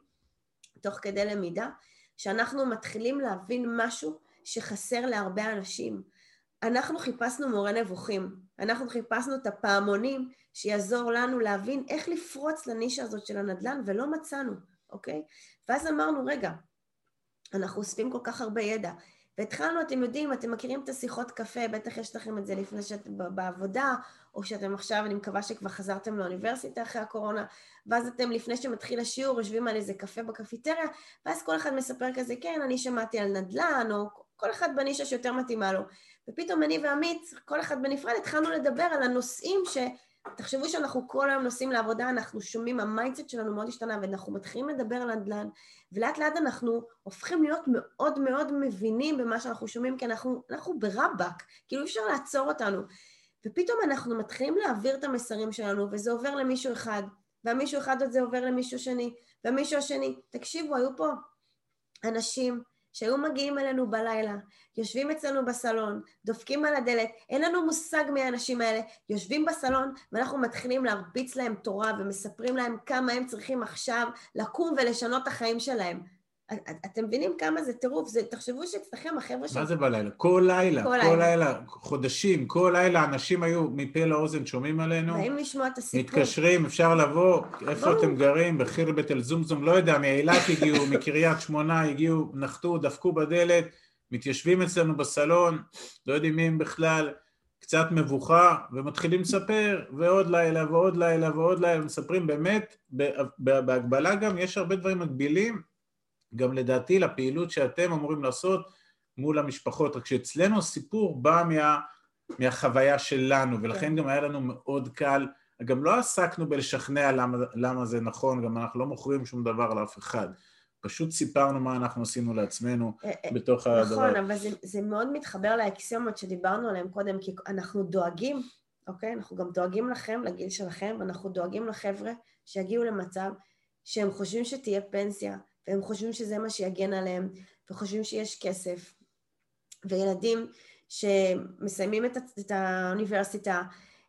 תוך כדי למידה, שאנחנו מתחילים להבין משהו שחסר להרבה אנשים. אנחנו חיפשנו מורה נבוכים, אנחנו חיפשנו את הפעמונים שיעזור לנו להבין איך לפרוץ לנישה הזאת של הנדל"ן ולא מצאנו, אוקיי? ואז אמרנו, רגע, אנחנו אוספים כל כך הרבה ידע. והתחלנו, אתם יודעים, אתם מכירים את השיחות קפה, בטח יש לכם את זה לפני שאתם בעבודה, או שאתם עכשיו, אני מקווה שכבר חזרתם לאוניברסיטה אחרי הקורונה, ואז אתם, לפני שמתחיל השיעור, יושבים על איזה קפה בקפיטריה, ואז כל אחד מספר כזה, כן, אני שמעתי על נדל"ן, או כל אחד בנישה שיותר מתאימה לו. ופתאום אני ועמית, כל אחד בנפרד, התחלנו לדבר על הנושאים ש... תחשבו שאנחנו כל היום נוסעים לעבודה, אנחנו שומעים, ה mindset שלנו מאוד השתנה, ואנחנו מתחילים לדבר על נדל"ן, ולאט לאט אנחנו הופכים להיות מאוד מאוד מבינים במה שאנחנו שומעים, כי אנחנו, אנחנו ברבאק, כאילו אי אפשר לעצור אותנו. ופתאום אנחנו מתחילים להעביר את המסרים שלנו, וזה עובר למישהו אחד, והמישהו אחד הזה עובר למישהו שני, והמישהו השני. תקשיבו, היו פה אנשים שהיו מגיעים אלינו בלילה, יושבים אצלנו בסלון, דופקים על הדלת, אין לנו מושג מי האנשים האלה, יושבים בסלון ואנחנו מתחילים להרביץ להם תורה ומספרים להם כמה הם צריכים עכשיו לקום ולשנות את החיים שלהם. אתם מבינים כמה זה טירוף, זה, תחשבו שאצלכם החבר'ה ש... מה זה בלילה? כל לילה, כל, כל לילה. לילה, חודשים, כל לילה אנשים היו מפה לאוזן שומעים עלינו. באים לשמוע את הסיפור. מתקשרים, אפשר לבוא, איפה בוא. אתם גרים, בחירבת אל-זומזום, לא יודע, מאילת הגיעו, מקריית שמונה הגיעו, נחתו, דפקו בדלת, מתיישבים אצלנו בסלון, לא יודעים מי הם בכלל, קצת מבוכה, ומתחילים לספר, ועוד לילה ועוד לילה ועוד לילה, מספרים באמת, בהגבלה גם, יש הרבה דברים מקבילים. גם לדעתי לפעילות שאתם אמורים לעשות מול המשפחות, רק שאצלנו הסיפור בא מה, מהחוויה שלנו, ולכן כן. גם היה לנו מאוד קל, גם לא עסקנו בלשכנע למה, למה זה נכון, גם אנחנו לא מוכרים שום דבר לאף אחד. פשוט סיפרנו מה אנחנו עשינו לעצמנו אה, אה, בתוך נכון, הדבר. נכון, אבל זה, זה מאוד מתחבר לאקסיומות שדיברנו עליהן קודם, כי אנחנו דואגים, אוקיי? אנחנו גם דואגים לכם, לגיל שלכם, ואנחנו דואגים לחבר'ה שיגיעו למצב שהם חושבים שתהיה פנסיה, והם חושבים שזה מה שיגן עליהם, וחושבים שיש כסף. וילדים שמסיימים את, את האוניברסיטה,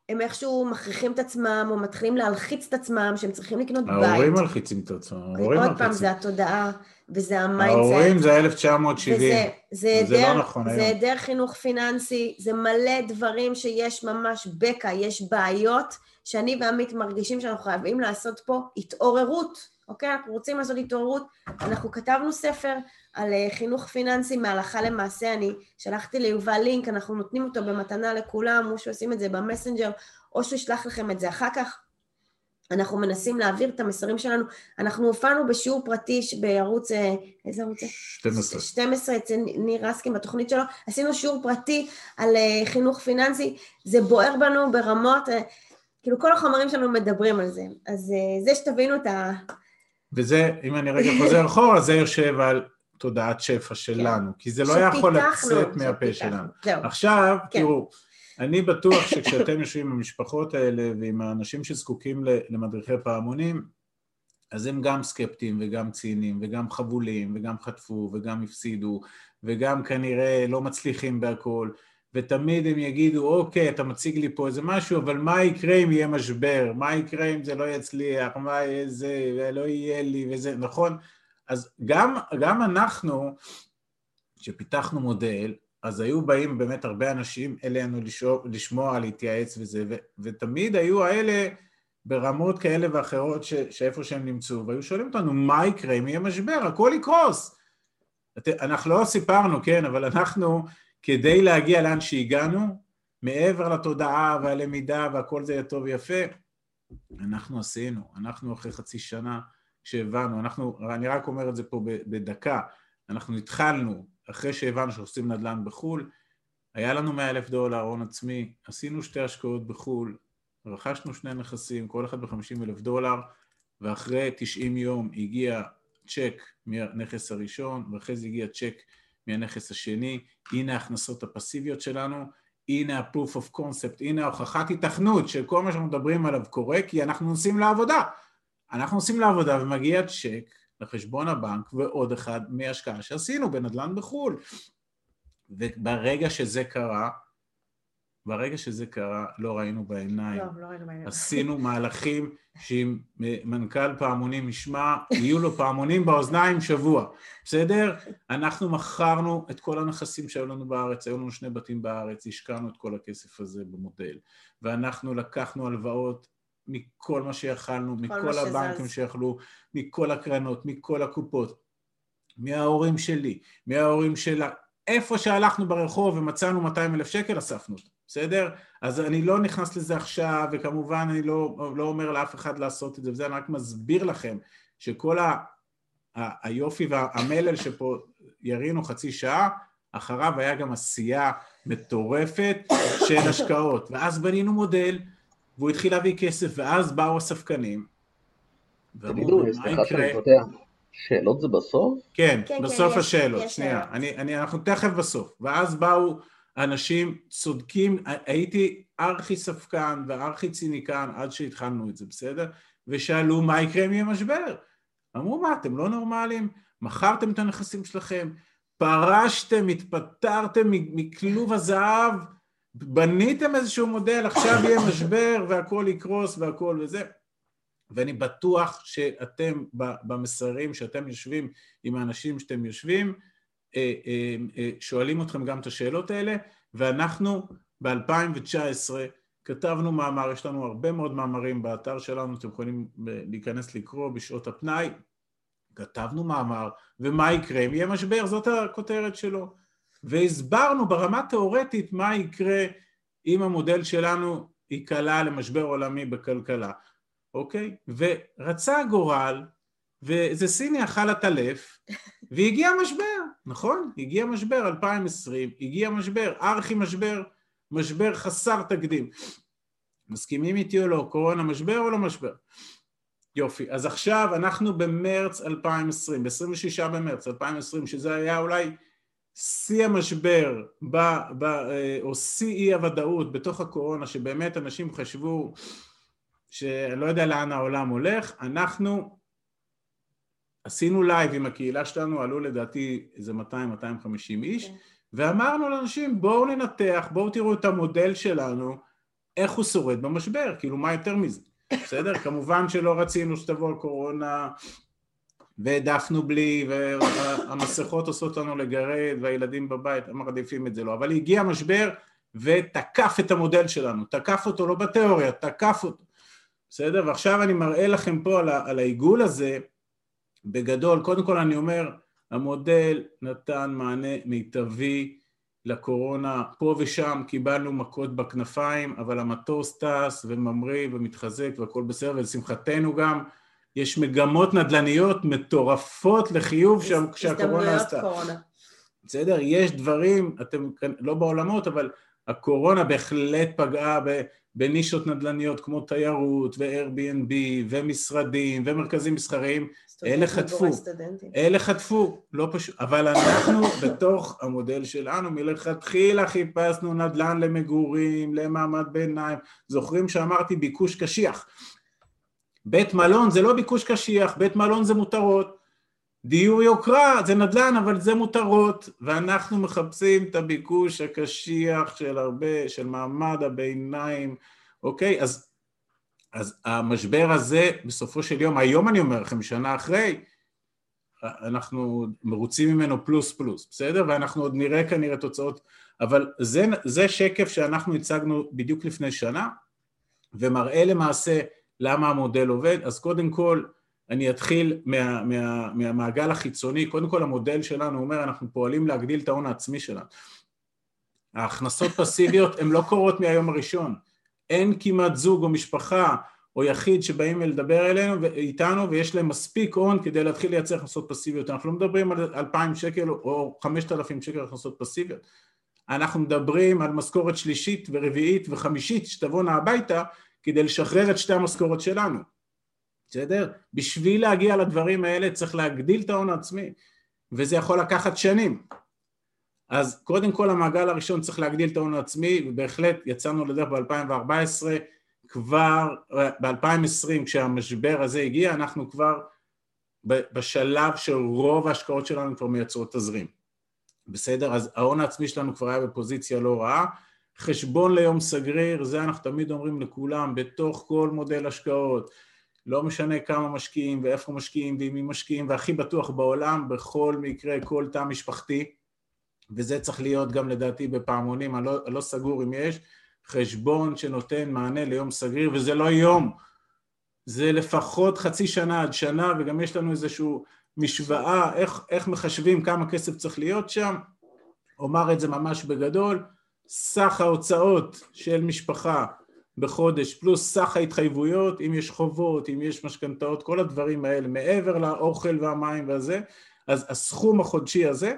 הם איכשהו מכריחים את עצמם, או מתחילים להלחיץ את עצמם, שהם צריכים לקנות ההורים בית. ההורים מלחיצים את עצמם, ההורים מלחיצים. עוד פעם, זה התודעה, וזה ה mindset. ההורים זה 1970, וזה, זה, זה לא נכון היום. זה היעדר חינוך פיננסי, זה מלא דברים שיש ממש בקע, יש בעיות, שאני ועמית מרגישים שאנחנו חייבים לעשות פה התעוררות. אוקיי? אנחנו רוצים לעשות התעוררות, אנחנו כתבנו ספר על אה, חינוך פיננסי מהלכה למעשה, אני שלחתי ליובל לינק, אנחנו נותנים אותו במתנה לכולם, או שעושים את זה במסנג'ר, או שהוא ישלח לכם את זה אחר כך. אנחנו מנסים להעביר את המסרים שלנו. אנחנו הופענו בשיעור פרטי בערוץ, אה, איזה ערוץ זה? 12. 12 אצל ניר רסקין בתוכנית שלו. עשינו שיעור פרטי על אה, חינוך פיננסי, זה בוער בנו ברמות, כאילו כל החומרים שלנו מדברים על זה. אז זה שתבינו את ה... וזה, אם אני רגע חוזר אחורה, זה יושב על תודעת שפע שלנו, כן. כי זה לא יכול לצאת מהפה שלנו. זהו. עכשיו, כן. תראו, אני בטוח שכשאתם יושבים עם המשפחות האלה ועם האנשים שזקוקים למדריכי פעמונים, אז הם גם סקפטיים וגם ציניים וגם חבולים וגם חטפו וגם הפסידו וגם כנראה לא מצליחים בהכל ותמיד הם יגידו, אוקיי, אתה מציג לי פה איזה משהו, אבל מה יקרה אם יהיה משבר? מה יקרה אם זה לא יצליח? מה יהיה זה? ולא יהיה לי וזה, נכון? אז גם, גם אנחנו, שפיתחנו מודל, אז היו באים באמת הרבה אנשים אלינו לשמוע, להתייעץ וזה, ו, ותמיד היו האלה ברמות כאלה ואחרות ש, שאיפה שהם נמצאו, והיו שואלים אותנו, מה יקרה אם יהיה משבר? הכל יקרוס. אנחנו לא סיפרנו, כן, אבל אנחנו, כדי להגיע לאן שהגענו, מעבר לתודעה והלמידה והכל זה יהיה טוב ויפה, אנחנו עשינו, אנחנו אחרי חצי שנה כשהבנו, אנחנו, אני רק אומר את זה פה בדקה, אנחנו התחלנו אחרי שהבנו שעושים נדל"ן בחו"ל, היה לנו 100 אלף דולר הון עצמי, עשינו שתי השקעות בחו"ל, רכשנו שני נכסים, כל אחד ב-50 אלף דולר, ואחרי 90 יום הגיע צ'ק מהנכס הראשון, ואחרי זה הגיע צ'ק מהנכס השני, הנה ההכנסות הפסיביות שלנו, הנה ה-proof of concept, הנה ההוכחת היתכנות שכל מה שאנחנו מדברים עליו קורה, כי אנחנו נוסעים לעבודה. אנחנו נוסעים לעבודה ומגיע צ'ק לחשבון הבנק ועוד אחד מהשקעה שעשינו בנדל"ן בחו"ל. וברגע שזה קרה, ברגע שזה קרה, לא ראינו בעיניים. לא, לא ראינו בעיניים. עשינו מהלכים שאם מנכ"ל פעמונים ישמע, יהיו לו פעמונים באוזניים שבוע, בסדר? אנחנו מכרנו את כל הנכסים שהיו לנו בארץ, היו לנו שני בתים בארץ, השקענו את כל הכסף הזה במודל, ואנחנו לקחנו הלוואות מכל מה שיכלנו, מכל הבנקים שיכלו, מכל הקרנות, מכל הקופות, מההורים שלי, מההורים שלה, איפה שהלכנו ברחוב ומצאנו 200 אלף שקל, אספנו אותו, בסדר? אז אני לא נכנס לזה עכשיו, וכמובן אני לא, לא אומר לאף אחד לעשות את זה, וזה אני רק מסביר לכם שכל ה, ה, היופי והמלל שפה ירינו חצי שעה, אחריו היה גם עשייה מטורפת של השקעות, ואז בנינו מודל והוא התחיל להביא כסף, ואז באו הספקנים. תגידו, סליחה פותח, שאלות זה בסוף? כן, כן, כן בסוף כן, השאלות, יש, שנייה, יש אני, אני, אנחנו תכף בסוף. ואז באו אנשים צודקים, הייתי ארכי ספקן וארכי ציניקן עד שהתחלנו את זה, בסדר? ושאלו מה יקרה אם יהיה משבר. אמרו, מה, אתם לא נורמלים? מכרתם את הנכסים שלכם? פרשתם, התפטרתם מכלוב הזהב? בניתם איזשהו מודל, עכשיו יהיה משבר והכל יקרוס והכל וזה, ואני בטוח שאתם במסרים שאתם יושבים עם האנשים שאתם יושבים, שואלים אתכם גם את השאלות האלה, ואנחנו ב-2019 כתבנו מאמר, יש לנו הרבה מאוד מאמרים באתר שלנו, אתם יכולים להיכנס לקרוא בשעות הפנאי, כתבנו מאמר, ומה יקרה אם יהיה משבר, זאת הכותרת שלו. והסברנו ברמה תאורטית מה יקרה אם המודל שלנו ייקלע למשבר עולמי בכלכלה, אוקיי? ורצה הגורל, וזה סיני אכל הטלף, והגיע משבר, נכון? הגיע משבר 2020, הגיע משבר, ארכי משבר, משבר חסר תקדים. מסכימים איתי או לא? קורונה משבר או לא משבר? יופי, אז עכשיו אנחנו במרץ 2020, ב-26 במרץ 2020, שזה היה אולי שיא המשבר ב, ב, אה, או שיא אי הוודאות בתוך הקורונה שבאמת אנשים חשבו שאני לא יודע לאן העולם הולך, אנחנו עשינו live עם הקהילה שלנו, עלו לדעתי איזה 200-250 איש, okay. כן. ואמרנו לאנשים בואו ננתח, בואו תראו את המודל שלנו, איך הוא שורד במשבר, כאילו מה יותר מזה, בסדר? כמובן שלא רצינו שתבוא הקורונה והעדפנו בלי, והמסכות עושות לנו לגרד, והילדים בבית, הם מעדיפים את זה לא. אבל הגיע משבר ותקף את המודל שלנו, תקף אותו לא בתיאוריה, תקף אותו. בסדר? ועכשיו אני מראה לכם פה על, על העיגול הזה, בגדול, קודם כל אני אומר, המודל נתן מענה מיטבי לקורונה, פה ושם קיבלנו מכות בכנפיים, אבל המטוס טס וממריא ומתחזק והכל בסדר, ולשמחתנו גם יש מגמות נדל"ניות מטורפות לחיוב שם כשהקורונה עשתה. בסדר? יש דברים, אתם לא בעולמות, אבל הקורונה בהחלט פגעה בנישות נדל"ניות כמו תיירות ו-Airbnb ומשרדים ומרכזים מסחריים, אלה חטפו, אלה חטפו, לא פשוט, אבל אנחנו בתוך המודל שלנו מלכתחילה חיפשנו נדל"ן למגורים, למעמד ביניים, זוכרים שאמרתי ביקוש קשיח, בית מלון זה לא ביקוש קשיח, בית מלון זה מותרות, דיור יוקרה זה נדל"ן אבל זה מותרות. ואנחנו מחפשים את הביקוש הקשיח של הרבה, של מעמד הביניים, אוקיי? אז, אז המשבר הזה בסופו של יום, היום אני אומר לכם, שנה אחרי, אנחנו מרוצים ממנו פלוס פלוס, בסדר? ואנחנו עוד נראה כנראה תוצאות, אבל זה, זה שקף שאנחנו הצגנו בדיוק לפני שנה ומראה למעשה למה המודל עובד, אז קודם כל אני אתחיל מה, מה, מהמעגל החיצוני, קודם כל המודל שלנו אומר אנחנו פועלים להגדיל את ההון העצמי שלנו. ההכנסות פסיביות הן לא קורות מהיום הראשון, אין כמעט זוג או משפחה או יחיד שבאים לדבר אלינו איתנו ויש להם מספיק הון כדי להתחיל לייצר הכנסות פסיביות, אנחנו לא מדברים על אלפיים שקל או חמשת אלפים שקל הכנסות פסיביות, אנחנו מדברים על משכורת שלישית ורביעית וחמישית שתבואנה הביתה כדי לשחרר את שתי המשכורות שלנו. בסדר? בשביל להגיע לדברים האלה צריך להגדיל את ההון העצמי וזה יכול לקחת שנים אז קודם כל המעגל הראשון צריך להגדיל את ההון העצמי ובהחלט יצאנו לדרך ב-2014 כבר ב-2020 כשהמשבר הזה הגיע אנחנו כבר בשלב שרוב ההשקעות שלנו כבר מייצרות תזרים בסדר? אז ההון העצמי שלנו כבר היה בפוזיציה לא רעה חשבון ליום סגריר, זה אנחנו תמיד אומרים לכולם בתוך כל מודל השקעות לא משנה כמה משקיעים ואיפה משקיעים ועם מי משקיעים והכי בטוח בעולם בכל מקרה כל תא משפחתי וזה צריך להיות גם לדעתי בפעמונים, אני לא, לא סגור אם יש, חשבון שנותן מענה ליום סגריר וזה לא יום, זה לפחות חצי שנה עד שנה וגם יש לנו איזושהי משוואה איך, איך מחשבים כמה כסף צריך להיות שם, אומר את זה ממש בגדול, סך ההוצאות של משפחה בחודש, פלוס סך ההתחייבויות, אם יש חובות, אם יש משכנתאות, כל הדברים האלה, מעבר לאוכל והמים והזה, אז הסכום החודשי הזה,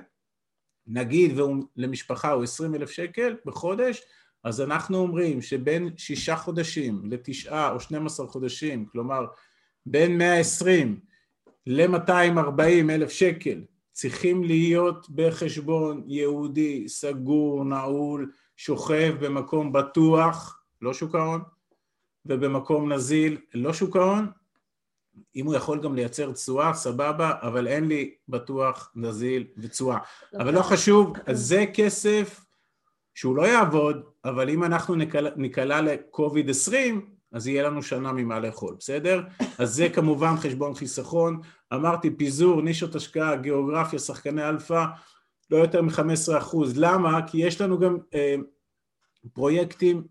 נגיד למשפחה הוא עשרים אלף שקל בחודש, אז אנחנו אומרים שבין שישה חודשים לתשעה או שנים עשר חודשים, כלומר בין מאה עשרים למאתיים ארבעים אלף שקל צריכים להיות בחשבון יהודי, סגור, נעול, שוכב במקום בטוח, לא שוק ההון, ובמקום נזיל, לא שוק ההון, אם הוא יכול גם לייצר תשואה, סבבה, אבל אין לי בטוח נזיל ותשואה. לא אבל לא חשוב, אז זה כסף שהוא לא יעבוד, אבל אם אנחנו ניקלע לקוביד 20, אז יהיה לנו שנה ממה לאכול, בסדר? אז זה כמובן חשבון חיסכון. אמרתי פיזור, נישות השקעה, גיאוגרפיה, שחקני אלפא, לא יותר מ-15 אחוז. למה? כי יש לנו גם אה, פרויקטים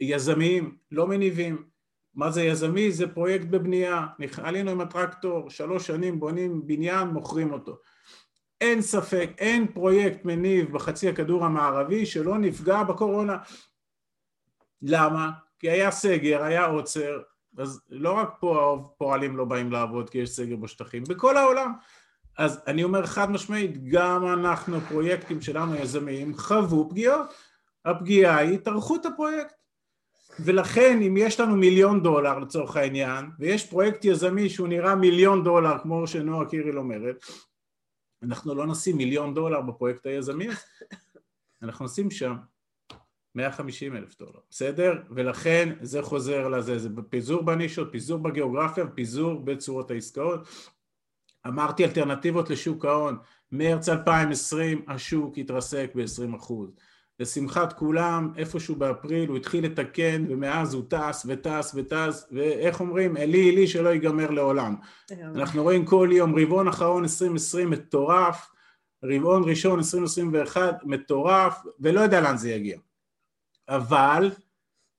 יזמיים לא מניבים. מה זה יזמי? זה פרויקט בבנייה. עלינו עם הטרקטור, שלוש שנים בונים בניין, מוכרים אותו. אין ספק, אין פרויקט מניב בחצי הכדור המערבי שלא נפגע בקורונה. למה? כי היה סגר, היה עוצר, אז לא רק פה הפועלים לא באים לעבוד כי יש סגר בשטחים, בכל העולם. אז אני אומר חד משמעית, גם אנחנו, פרויקטים שלנו יזמיים, חוו פגיעות. הפגיעה היא התארכות הפרויקט. ולכן אם יש לנו מיליון דולר לצורך העניין, ויש פרויקט יזמי שהוא נראה מיליון דולר, כמו שנועה קיריל אומרת, אנחנו לא נשים מיליון דולר בפרויקט היזמי אנחנו נשים שם 150 אלף דולר, בסדר? ולכן זה חוזר לזה, זה פיזור בנישות, פיזור בגיאוגרפיה ופיזור בצורות העסקאות. אמרתי אלטרנטיבות לשוק ההון, מרץ 2020 השוק התרסק ב-20 אחוז. לשמחת כולם, איפשהו באפריל הוא התחיל לתקן ומאז הוא טס וטס וטס ואיך אומרים, אלי אלי שלא ייגמר לעולם. אנחנו רואים כל יום רבעון אחרון 2020 מטורף, רבעון ראשון 2021 מטורף ולא יודע לאן זה יגיע. אבל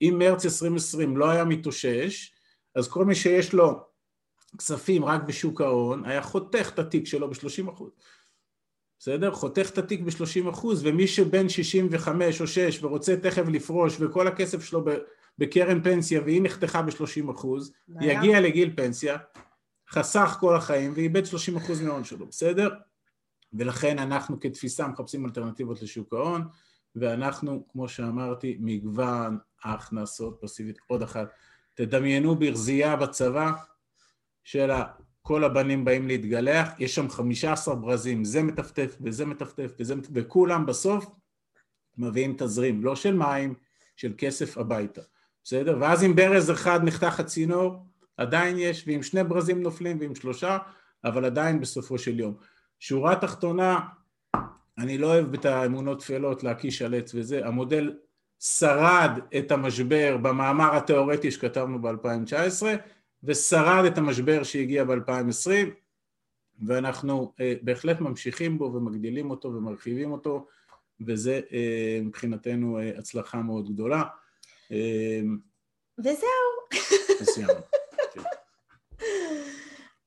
אם מרץ 2020 לא היה מתאושש, אז כל מי שיש לו כספים רק בשוק ההון, היה חותך את התיק שלו ב-30 אחוז. בסדר? חותך את התיק ב-30 אחוז, ומי שבין 65 או 6 ורוצה תכף לפרוש וכל הכסף שלו בקרן פנסיה והיא נחתכה ב-30 אחוז, יגיע לגיל פנסיה, חסך כל החיים ואיבד 30 אחוז מההון שלו, בסדר? ולכן אנחנו כתפיסה מחפשים אלטרנטיבות לשוק ההון, ואנחנו, כמו שאמרתי, מגוון ההכנסות פסיבית. עוד אחת, תדמיינו ברזייה בצבא של כל הבנים באים להתגלח, יש שם 15 ברזים, זה מטפטף וזה מטפטף וזה מטפטף, וכולם בסוף מביאים תזרים, לא של מים, של כסף הביתה, בסדר? ואז אם ברז אחד נחתך הצינור, עדיין יש, ואם שני ברזים נופלים ועם שלושה, אבל עדיין בסופו של יום. שורה תחתונה, אני לא אוהב את האמונות טפלות להקיש על עץ וזה, המודל שרד את המשבר במאמר התיאורטי שכתבנו ב-2019 ושרד את המשבר שהגיע ב-2020 ואנחנו אה, בהחלט ממשיכים בו ומגדילים אותו ומרחיבים אותו וזה אה, מבחינתנו אה, הצלחה מאוד גדולה. אה, וזהו. וסיימנו.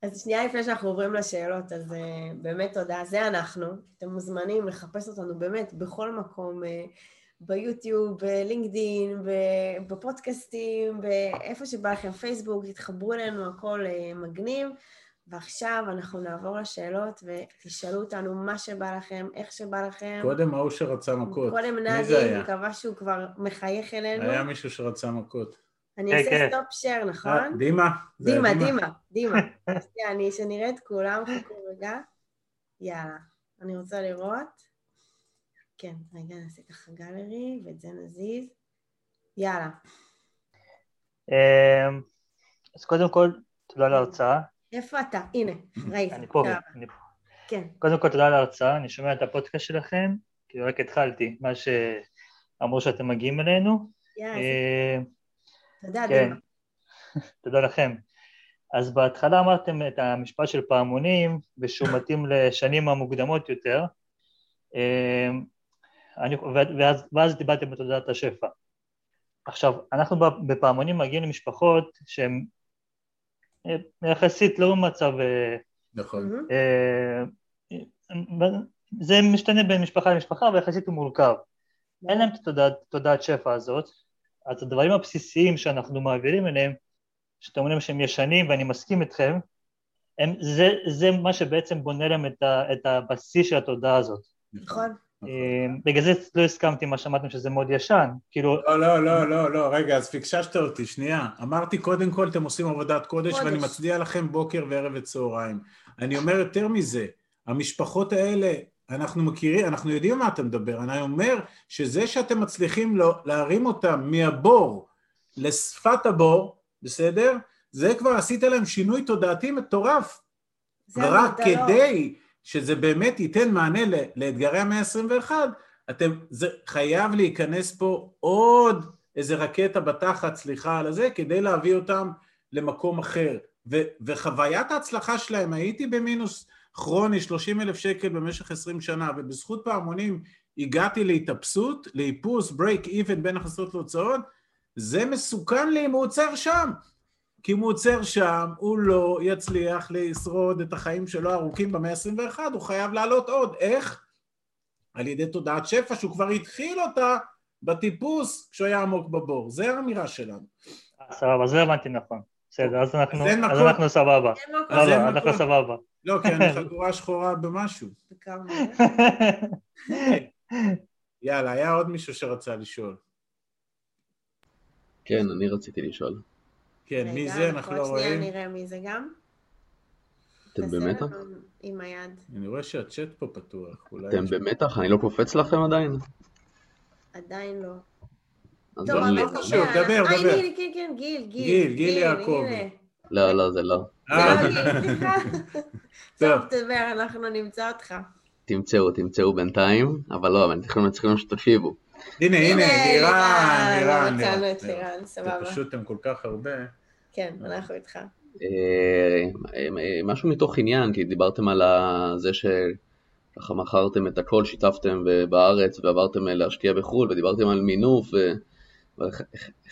אז שנייה לפני שאנחנו עוברים לשאלות, אז uh, באמת תודה. זה אנחנו. אתם מוזמנים לחפש אותנו באמת בכל מקום, uh, ביוטיוב, בלינקדין, בפודקאסטים, באיפה שבא לכם, פייסבוק, תתחברו אלינו, הכל uh, מגניב. ועכשיו אנחנו נעבור לשאלות ותשאלו אותנו מה שבא לכם, איך שבא לכם. קודם ההוא שרצה מכות. קודם נאדי, מקווה שהוא כבר מחייך אלינו. היה מישהו שרצה מכות. אני כן, אעשה stop כן. share, נכון? אה, דימה. דימה, דימה, דימה. אני, שנראה את כולם, חכו רגע. יאללה. אני רוצה לראות. כן, רגע, נעשה ככה gallery, ואת זה נזיז. יאללה. אמ, אז קודם כל, תודה על ההרצאה. איפה אתה? הנה, ראית. אני פה, אני פה. כן. קודם כל, תודה על ההרצאה, אני שומע את הפודקאסט שלכם, כי רק התחלתי, מה שאמרו שאתם מגיעים אלינו. יאללה. תודה, כן. תודה לכם. אז בהתחלה אמרתם את המשפט של פעמונים, ושהוא מתאים לשנים המוקדמות יותר, אמ, אני, ואז, ואז דיברתם בתודעת השפע. עכשיו, אנחנו בפעמונים מגיעים למשפחות שהן אה, יחסית לא במצב... אה, נכון. אה, זה משתנה בין משפחה למשפחה, ויחסית הוא מורכב. אין להם את התודעת שפע הזאת, אז הדברים הבסיסיים שאנחנו מעבירים אליהם, שאתם אומרים שהם ישנים ואני מסכים איתכם, הם, זה, זה מה שבעצם בונה להם את, ה, את הבסיס של התודעה הזאת. נכון. אה, בגלל זה לא הסכמתי מה שאמרתם שזה מאוד ישן, כאילו... לא, לא, לא, לא, לא, רגע, אז פיקששת אותי, שנייה. אמרתי קודם כל אתם עושים עבודת קודש. ואני מצדיע לכם בוקר וערב וצהריים. אני אומר יותר מזה, המשפחות האלה אנחנו מכירים, אנחנו יודעים מה אתה מדבר, אני אומר שזה שאתם מצליחים לא, להרים אותם מהבור לשפת הבור, בסדר? זה כבר עשית להם שינוי תודעתי מטורף. רק כדי שזה באמת ייתן מענה לאתגרי המאה ה-21, אתם, זה חייב להיכנס פה עוד איזה רקטה בתחת, סליחה על הזה, כדי להביא אותם למקום אחר. ו, וחוויית ההצלחה שלהם, הייתי במינוס כרוני 30 אלף שקל במשך 20 שנה, ובזכות פעמונים הגעתי להתאפסות, לאיפוס, ברייק איבן בין הכנסות להוצאות, זה מסוכן לי אם הוא עוצר שם. כי אם הוא עוצר שם, הוא לא יצליח לשרוד את החיים שלו הארוכים במאה ה-21, הוא חייב לעלות עוד. איך? על ידי תודעת שפע שהוא כבר התחיל אותה בטיפוס כשהוא היה עמוק בבור. זה האמירה שלנו. סבבה, זה הבנתי נכון. בסדר, אז אנחנו, אז אנחנו סבבה. לא, לא, אנחנו סבבה. לא, כי אני חגורה שחורה במשהו. יאללה, היה עוד מישהו שרצה לשאול. כן, אני רציתי לשאול. כן, מי זה? אנחנו לא רואים. שנייה נראה מי זה גם. אתם במתח? עם היד. אני רואה שהצ'אט פה פתוח. אתם במתח? אני לא קופץ לכם עדיין? עדיין לא. טוב, לא חשוב, דבר, דבר. כן, כן, גיל, גיל. גיל, גיל יעקב. לא, לא, זה לא. אה. טוב, תדבר, אנחנו נמצא אותך. תמצאו, תמצאו בינתיים, אבל לא, אבל אנחנו צריכים שתקשיבו. הנה, הנה, לירן, לירן. מצאנו את לירן, סבבה. פשוט הם כל כך הרבה. כן, אנחנו איתך. אה, אה, משהו מתוך עניין, כי דיברתם על זה שככה מכרתם את הכל, שיתפתם בארץ ועברתם להשקיע בחו"ל, ודיברתם על מינוף,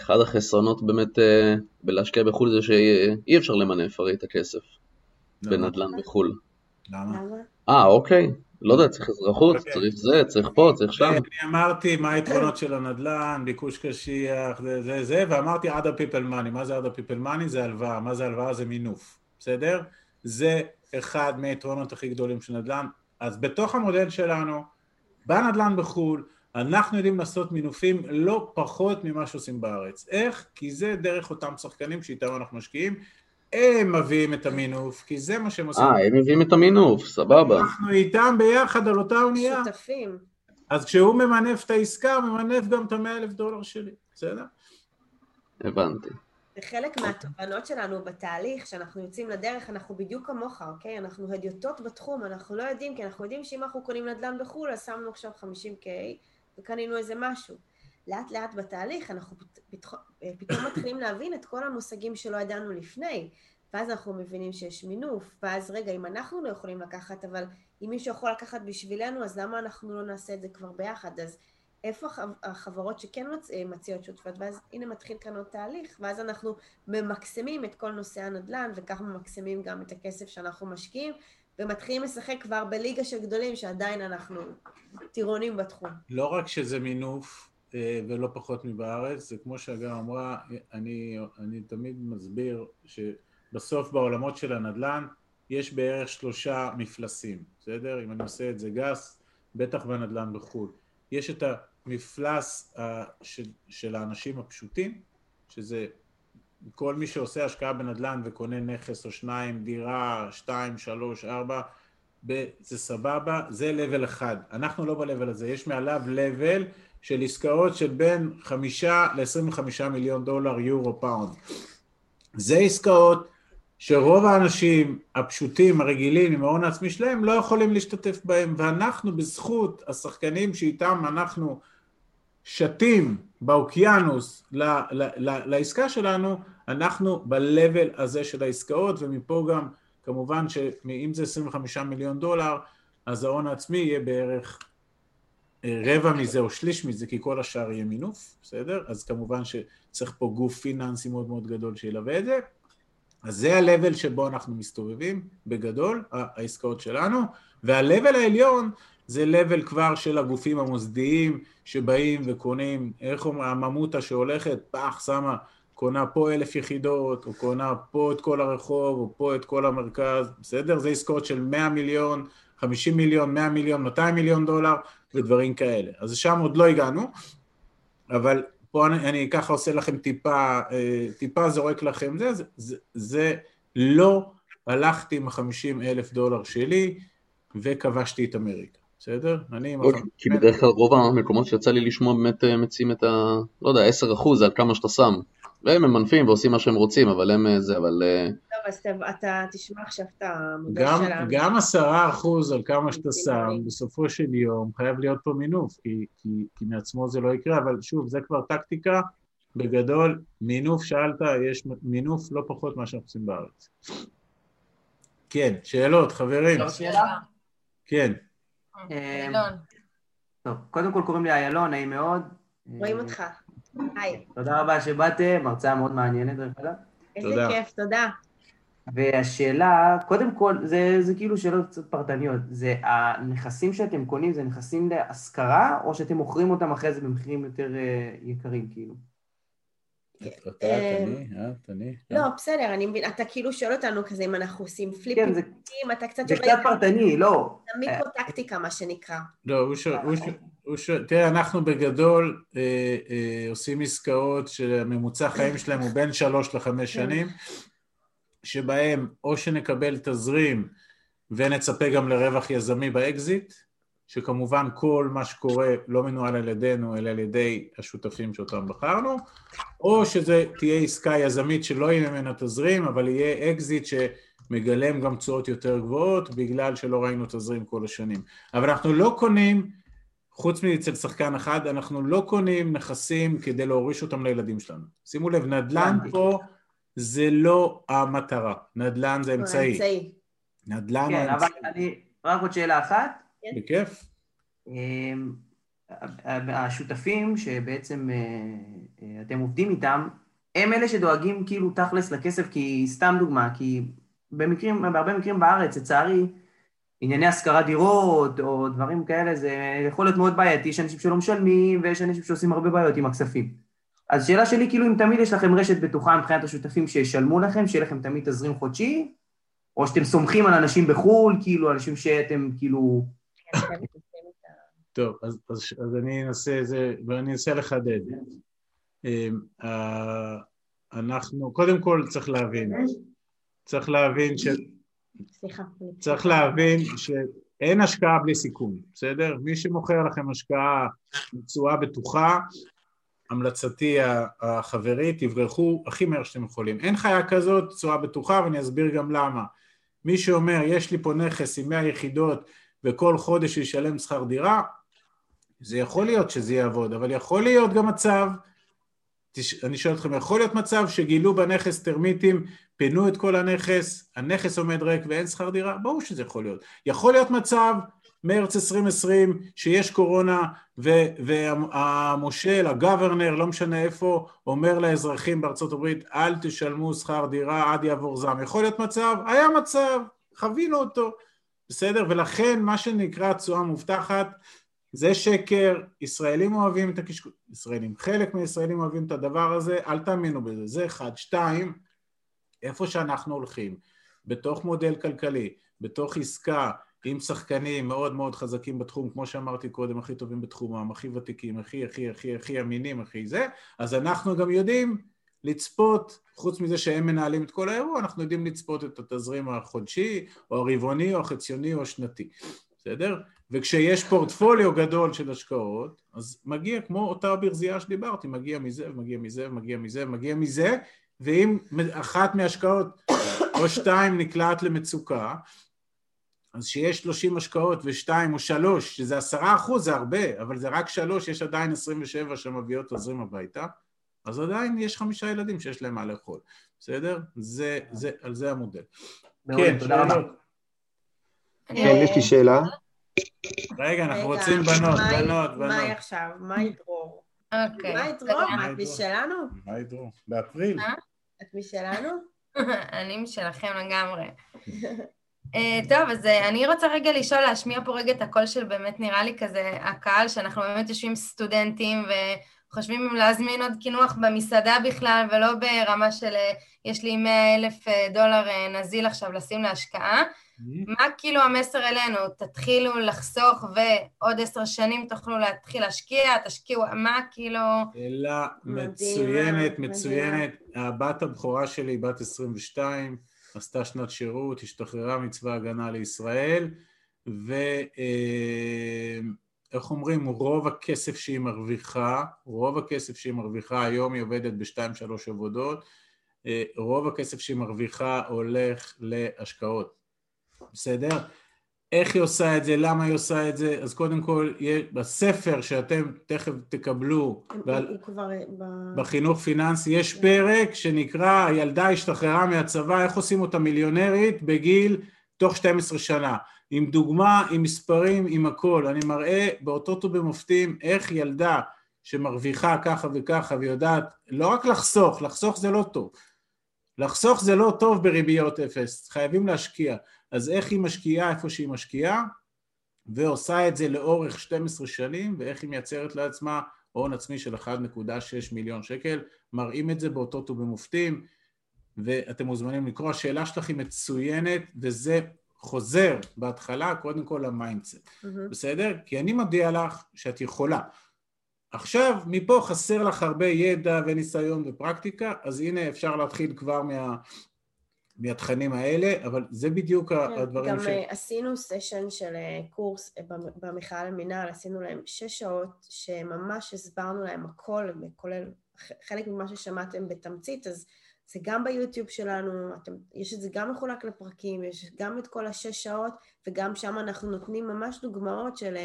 אחד החסרונות באמת אה, בלהשקיע בחו"ל זה שאי אפשר למנף הרי את הכסף בנדל"ן בחו"ל. למה? אה, אוקיי. לא יודע, צריך אזרחות, אוקיי. צריך זה, צריך פה, צריך שם. אני אמרתי מה היתרונות של הנדל"ן, ביקוש קשיח, זה זה זה, ואמרתי עד הפיפל מאני. מה זה עד הפיפל מאני? זה הלוואה. מה זה הלוואה? זה מינוף. בסדר? זה אחד מהיתרונות הכי גדולים של נדל"ן. אז בתוך המודל שלנו, בנדל"ן בחו"ל, אנחנו יודעים לעשות מינופים לא פחות ממה שעושים בארץ. איך? כי זה דרך אותם שחקנים שאיתם אנחנו משקיעים. הם מביאים את המינוף, כי זה מה שהם עושים. אה, הם מביאים את המינוף, סבבה. אנחנו איתם ביחד על אותה אונייה. שותפים. אז כשהוא ממנף את העסקה, הוא ממנף גם את המאה אלף דולר שלי, בסדר? הבנתי. זה חלק מהתובנות שלנו בתהליך, שאנחנו יוצאים לדרך, אנחנו בדיוק כמוך, אוקיי? אנחנו הדיוטות בתחום, אנחנו לא יודעים, כי אנחנו יודעים שאם אנחנו קונים נדל"ן בחו"ל, אז שמנו עכשיו 50K וקנינו איזה משהו. לאט לאט בתהליך אנחנו פתאום מתחילים להבין את כל המושגים שלא ידענו לפני, ואז אנחנו מבינים שיש מינוף, ואז רגע, אם אנחנו לא יכולים לקחת, אבל אם מישהו יכול לקחת בשבילנו, אז למה אנחנו לא נעשה את זה כבר ביחד? אז איפה החברות שכן מציעות שותפות, ואז הנה מתחיל כאן עוד תהליך, ואז אנחנו ממקסמים את כל נושא הנדל"ן, וכך ממקסמים גם את הכסף שאנחנו משקיעים, ומתחילים לשחק כבר בליגה של גדולים, שעדיין אנחנו טירונים בתחום. לא רק שזה מינוף, אה, ולא פחות מבארץ, זה כמו שאגר אמרה, אני, אני תמיד מסביר שבסוף בעולמות של הנדל"ן יש בערך שלושה מפלסים, בסדר? אם אני עושה את זה גס, בטח בנדל"ן בחו"ל. יש את המפלס של, של האנשים הפשוטים, שזה כל מי שעושה השקעה בנדל"ן וקונה נכס או שניים, דירה, שתיים, שלוש, ארבע, זה סבבה, זה level אחד. אנחנו לא ב-level הזה, יש מעליו level של עסקאות של בין חמישה ל-25 מיליון דולר, יורו, pound. זה עסקאות שרוב האנשים הפשוטים, הרגילים, עם ההון העצמי שלהם, לא יכולים להשתתף בהם, ואנחנו בזכות השחקנים שאיתם אנחנו שתים באוקיינוס ל- ל- ל- לעסקה שלנו, אנחנו ב-level הזה של העסקאות, ומפה גם כמובן שאם זה 25 מיליון דולר, אז ההון העצמי יהיה בערך רבע מזה או שליש מזה, כי כל השאר יהיה מינוף, בסדר? אז כמובן שצריך פה גוף פיננסי מאוד מאוד גדול שילווה את זה. אז זה ה-level שבו אנחנו מסתובבים, בגדול, העסקאות שלנו, וה-level העליון זה level כבר של הגופים המוסדיים שבאים וקונים, איך אומרים, הממותה שהולכת, פח, שמה, קונה פה אלף יחידות, או קונה פה את כל הרחוב, או פה את כל המרכז, בסדר? זה עסקאות של 100 מיליון, 50 מיליון, 100 מיליון, 200 מיליון דולר, ודברים כאלה. אז שם עוד לא הגענו, אבל פה אני, אני ככה עושה לכם טיפה, אה, טיפה זורק לכם זה, זה, זה, זה לא הלכתי עם החמישים אלף דולר שלי וכבשתי את אמריקה, בסדר? אני עם אוקיי, החמישים כי בדרך כלל רוב המקומות שיצא לי לשמוע באמת אה, מציעים את ה... לא יודע, עשר אחוז על כמה שאתה שם. והם ממנפים ועושים מה שהם רוצים, אבל הם אה, זה, אבל... אה, טוב, אז אתה תשמע עכשיו את המודל שלנו. גם עשרה אחוז על כמה שאתה שם, בסופו של יום חייב להיות פה מינוף, כי, כי, כי מעצמו זה לא יקרה, אבל שוב, זה כבר טקטיקה. בגדול, מינוף שאלת, יש מינוף לא פחות ממה שאנחנו עושים בארץ. כן, שאלות, חברים. כן. אה, טוב, קודם כל קוראים לי איילון, נעים מאוד. רואים אותך. היי. תודה רבה שבאתם, הרצאה מאוד מעניינת דרך אגב. איזה כיף, תודה. והשאלה, קודם כל, זה, זה כאילו שאלות קצת פרטניות, זה הנכסים שאתם קונים, זה נכסים להשכרה, או שאתם מוכרים אותם אחרי זה במחירים יותר uh, יקרים, כאילו? אה, תני. לא, בסדר, אני מבין, אתה כאילו שואל אותנו כזה אם אנחנו עושים פליפים, כן, אתה קצת... זה קצת פרטני, לא. זה מיקרו-טקטיקה, מה שנקרא. לא, הוא שואל, הוא שואל, תראה, אנחנו בגדול אה, אה, עושים עסקאות שממוצע חיים שלהם הוא בין שלוש לחמש כן. שנים, שבהם או שנקבל תזרים ונצפה גם לרווח יזמי באקזיט, שכמובן כל מה שקורה לא מנוהל על ידינו אלא על ידי השותפים שאותם בחרנו, או שזה תהיה עסקה יזמית שלא יהיה ממנה תזרים, אבל יהיה אקזיט שמגלם גם תשואות יותר גבוהות בגלל שלא ראינו תזרים כל השנים. אבל אנחנו לא קונים, חוץ מאצל שחקן אחד, אנחנו לא קונים נכסים כדי להוריש אותם לילדים שלנו. שימו לב, נדל"ן פה זה לא המטרה, נדל"ן זה אמצעי. נדל"ן כן, אבל אני, רק עוד שאלה אחת. כן. בכיף. אמ, השותפים שבעצם אה, שאתם עובדים איתם, הם אלה שדואגים כאילו תכלס לכסף, כי סתם דוגמה, כי במקרים, בהרבה מקרים בארץ, לצערי, ענייני השכרת דירות או דברים כאלה, זה יכול להיות מאוד בעייתי, יש אנשים שלא משלמים ויש אנשים שעושים הרבה בעיות עם הכספים. אז שאלה שלי, כאילו, אם תמיד יש לכם רשת בטוחה מבחינת השותפים שישלמו לכם, שיהיה לכם תמיד תזרים חודשי, או שאתם סומכים על אנשים בחו"ל, כאילו, אנשים שאתם כאילו... טוב, אז, אז, אז אני אנסה את זה, ואני אנסה לחדד. אמ, אנחנו, קודם כל צריך להבין, צריך להבין ש... סליחה. צריך להבין שאין השקעה בלי סיכון, בסדר? מי שמוכר לכם השקעה בתשואה בטוחה, המלצתי החברית, תברחו הכי מהר שאתם יכולים. אין חיה כזאת, תשואה בטוחה, ואני אסביר גם למה. מי שאומר, יש לי פה נכס עם 100 יחידות וכל חודש ישלם שכר דירה, זה יכול להיות שזה יעבוד, אבל יכול להיות גם מצב, אני שואל אתכם, יכול להיות מצב שגילו בנכס טרמיטים, פינו את כל הנכס, הנכס עומד ריק ואין שכר דירה? ברור שזה יכול להיות. יכול להיות מצב מרץ 2020 שיש קורונה והמושל, הגוורנר, לא משנה איפה, אומר לאזרחים בארצות הברית אל תשלמו שכר דירה עד יעבור זעם. יכול להיות מצב? היה מצב, חווינו אותו, בסדר? ולכן מה שנקרא תשואה מובטחת זה שקר, ישראלים אוהבים את הקשקוש, ישראלים, חלק מהישראלים אוהבים את הדבר הזה, אל תאמינו בזה, זה אחד. שתיים, איפה שאנחנו הולכים, בתוך מודל כלכלי, בתוך עסקה, עם שחקנים מאוד מאוד חזקים בתחום, כמו שאמרתי קודם, הכי טובים בתחומם, הכי ותיקים, הכי הכי הכי הכי אמינים, הכי זה, אז אנחנו גם יודעים לצפות, חוץ מזה שהם מנהלים את כל האירוע, אנחנו יודעים לצפות את התזרים החודשי, או הרבעוני, או החציוני, או השנתי, בסדר? וכשיש פורטפוליו גדול של השקעות, אז מגיע כמו אותה ברזייה שדיברתי, מגיע מזה, ומגיע מזה, ומגיע מזה, ומגיע מזה, ואם אחת מההשקעות או שתיים נקלעת למצוקה, אז שיש 30 השקעות ושתיים או שלוש, שזה עשרה אחוז זה הרבה, אבל זה רק שלוש, יש עדיין 27 שמביאות תזרים הביתה, אז עדיין יש חמישה ילדים שיש להם מה לאכול, בסדר? זה, זה, על זה המודל. כן, תודה רבה. כן, יש לי שאלה. רגע, אנחנו רוצים בנות, בנות, בנות. מה עכשיו? מה ידרור? אוקיי. מה ידרור? את משלנו? מה ידרור? באפריל. אה? את משלנו? אני משלכם לגמרי. אה, טוב, אז אה, אני רוצה רגע לשאול, להשמיע פה רגע את הקול של באמת נראה לי כזה הקהל, שאנחנו באמת יושבים סטודנטים וחושבים אם להזמין עוד קינוח במסעדה בכלל, ולא ברמה של יש לי 100 אלף דולר נזיל עכשיו לשים להשקעה. מה כאילו המסר אלינו? תתחילו לחסוך ועוד עשר שנים תוכלו להתחיל להשקיע, תשקיעו, מה כאילו... שאלה מצוינת, מצוינת. הבת הבכורה שלי, בת 22, עשתה שנת שירות, השתחררה מצבא הגנה לישראל, ואיך אומרים, רוב הכסף שהיא מרוויחה, רוב הכסף שהיא מרוויחה, היום היא עובדת בשתיים שלוש עבודות, אה, רוב הכסף שהיא מרוויחה הולך להשקעות. בסדר? איך היא עושה את זה, למה היא עושה את זה, אז קודם כל, בספר שאתם תכף תקבלו בעל, כבר, ב... בחינוך פיננסי, יש פרק שנקרא הילדה השתחררה מהצבא, איך עושים אותה מיליונרית בגיל תוך 12 שנה, עם דוגמה, עם מספרים, עם הכל, אני מראה באותות ובמופתים איך ילדה שמרוויחה ככה וככה ויודעת לא רק לחסוך, לחסוך זה לא טוב, לחסוך זה לא טוב בריביות אפס, חייבים להשקיע, אז איך היא משקיעה איפה שהיא משקיעה ועושה את זה לאורך 12 שנים ואיך היא מייצרת לעצמה הון עצמי של 1.6 מיליון שקל, מראים את זה באותות ובמופתים ואתם מוזמנים לקרוא, השאלה שלך היא מצוינת וזה חוזר בהתחלה קודם כל ל mindset, mm-hmm. בסדר? כי אני מודיע לך שאת יכולה. עכשיו, מפה חסר לך הרבה ידע וניסיון ופרקטיקה, אז הנה אפשר להתחיל כבר מה, מהתכנים האלה, אבל זה בדיוק כן, הדברים גם ש... גם אה, עשינו סשן של אה, קורס אה, במכלל למינהל, עשינו להם שש שעות שממש הסברנו להם הכל, כולל חלק ממה ששמעתם בתמצית, אז זה גם ביוטיוב שלנו, אתם, יש את זה גם מחולק לפרקים, יש גם את כל השש שעות, וגם שם אנחנו נותנים ממש דוגמאות של,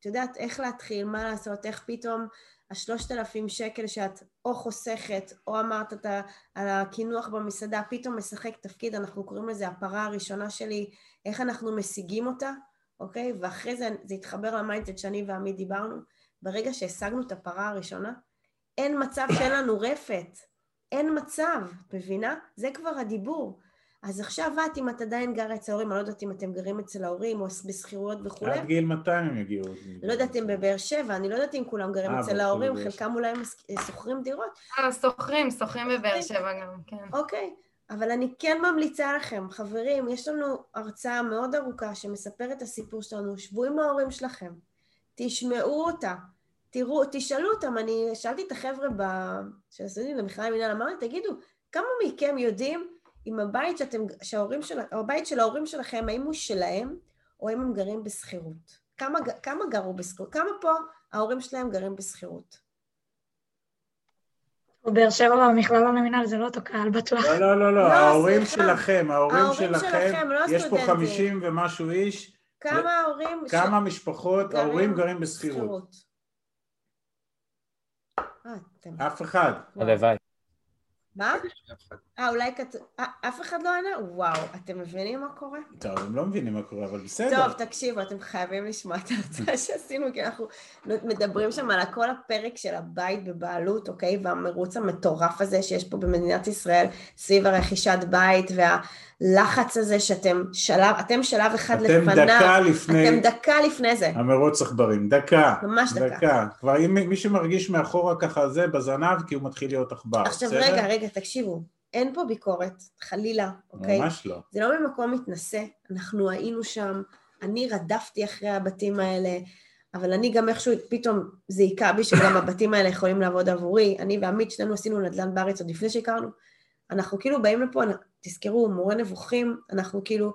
את יודעת, איך להתחיל, מה לעשות, איך פתאום השלושת אלפים שקל שאת או חוסכת, או אמרת את על הקינוח במסעדה, פתאום משחק תפקיד, אנחנו קוראים לזה הפרה הראשונה שלי, איך אנחנו משיגים אותה, אוקיי? ואחרי זה זה התחבר ל mindset שאני ועמית דיברנו, ברגע שהשגנו את הפרה הראשונה, אין מצב שאין לנו רפת. אין מצב, מבינה? זה כבר הדיבור. אז עכשיו את, אם את עדיין גרה אצל ההורים, אני לא יודעת אם אתם גרים אצל ההורים או בשכירויות וכולי. עד גיל 200 הם יגיעו. לא יודעת אם בבאר שבע, אני לא יודעת אם כולם גרים אה, אצל ההורים, חלקם אולי שוכרים דירות. אה, שוכרים, שוכרים בבאר שבע גם, כן. אוקיי, אבל אני כן ממליצה לכם, חברים, יש לנו הרצאה מאוד ארוכה שמספרת את הסיפור שלנו, שבו עם ההורים שלכם, תשמעו אותה, תראו, תשאלו אותם, אני שאלתי את החבר'ה ב... של הסטודנטים למכללה למינהל, אמרתי, תגידו, כמה מכם יודעים אם הבית שאתם, שההורים של, הבית של ההורים שלכם, האם הוא שלהם, או האם הם גרים בשכירות? כמה, כמה גרו בשכירות? כמה פה ההורים שלהם גרים בשכירות? באר שבע במכללה למינהל זה לא אותו קהל בטוח. לא, לא, לא, לא, לא, ההורים. שלכם, ההורים שלכם, לא יש פה. 50 ומשהו איש, כמה ההורים... כמה משפחות, גרים ההורים גרים בשכירות? בשכירות? אה, אתם... אף אחד. הלוואי. מה? אה, אולי כתוב... אה, אף אחד לא ענה? וואו, אתם מבינים מה קורה? טוב, הם לא מבינים מה קורה, אבל בסדר. טוב, תקשיבו, אתם חייבים לשמוע את ההרצאה שעשינו, כי אנחנו מדברים שם על כל הפרק של הבית בבעלות, אוקיי? והמרוץ המטורף הזה שיש פה במדינת ישראל סביב הרכישת בית, והלחץ הזה שאתם שלב, אתם שלב אחד אתם לפניו. דקה לפני אתם דקה לפני זה. המרוץ עכברים, דקה. ממש דקה. דקה. כבר אם מי שמרגיש מאחורה ככה זה בזנב, כי הוא מתחיל להיות עכבר, עכשיו בסדר? רגע, רגע, תקשיבו, אין פה ביקורת, חלילה, אוקיי? ממש לא. זה לא ממקום מתנשא, אנחנו היינו שם, אני רדפתי אחרי הבתים האלה, אבל אני גם איכשהו, פתאום זה היכה בי שגם הבתים האלה יכולים לעבוד עבורי. אני ועמית, שנינו עשינו נדל"ן בארץ עוד לפני שהכרנו. אנחנו כאילו באים לפה, תזכרו, מורה נבוכים, אנחנו כאילו,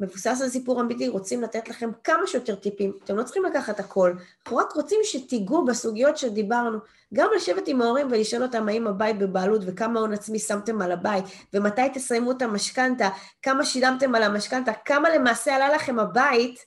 מבוסס על סיפור אמיתי, רוצים לתת לכם כמה שיותר טיפים. אתם לא צריכים לקחת הכל, אנחנו רק רוצים שתיגעו בסוגיות שדיברנו. גם לשבת עם ההורים ולשאול אותם האם הבית בבעלות וכמה הון עצמי שמתם על הבית, ומתי תסיימו את המשכנתה, כמה שילמתם על המשכנתה, כמה למעשה עלה לכם הבית,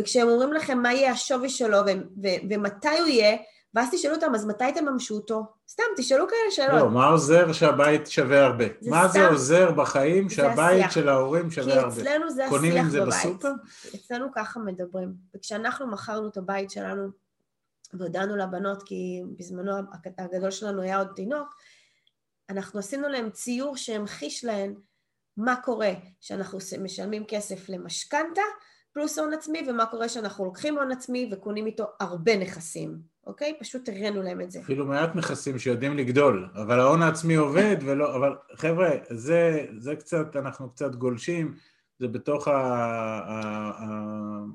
וכשהם אומרים לכם מה יהיה השווי שלו ו- ו- ומתי הוא יהיה, ואז תשאלו אותם, אז מתי תממשו אותו? סתם, תשאלו כאלה שאלות. לא, מה עוזר שהבית שווה הרבה? זה מה זה סתם- עוזר בחיים זה שהבית השיח. של ההורים כי שווה הרבה? אצלנו זה השיח עם זה בבית. בסופר? אצלנו ככה מדברים. וכשאנחנו מכרנו את הבית שלנו, והודענו לבנות, כי בזמנו הגדול שלנו היה עוד תינוק, אנחנו עשינו להם ציור שהמחיש להן מה קורה שאנחנו משלמים כסף למשכנתה פלוס הון עצמי, ומה קורה שאנחנו לוקחים הון עצמי וקונים איתו הרבה נכסים, אוקיי? פשוט הראינו להם את זה. אפילו מעט נכסים שיודעים לגדול, אבל ההון העצמי עובד ולא, אבל חבר'ה, זה, זה קצת, אנחנו קצת גולשים, זה בתוך ה, ה, ה,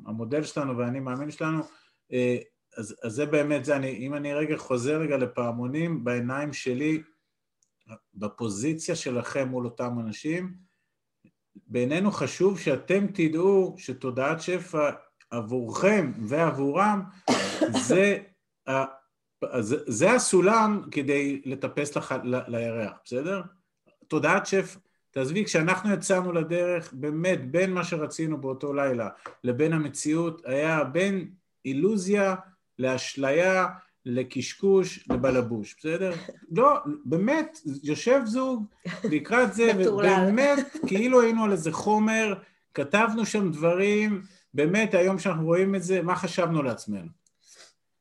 המודל שלנו והאני מאמין שלנו, אה, אז, אז זה באמת זה, אני, אם אני רגע חוזר רגע לפעמונים, בעיניים שלי, בפוזיציה שלכם מול אותם אנשים, בעינינו חשוב שאתם תדעו שתודעת שפע עבורכם ועבורם זה, זה, זה הסולם כדי לטפס לח, ל, לירח, בסדר? תודעת שפע, תעזבי, כשאנחנו יצאנו לדרך, באמת, בין מה שרצינו באותו לילה לבין המציאות, היה בין אילוזיה לאשליה, לקשקוש, לבלבוש, בסדר? לא, באמת, יושב זוג לקראת זה, ובאמת, כאילו היינו על איזה חומר, כתבנו שם דברים, באמת, היום שאנחנו רואים את זה, מה חשבנו לעצמנו?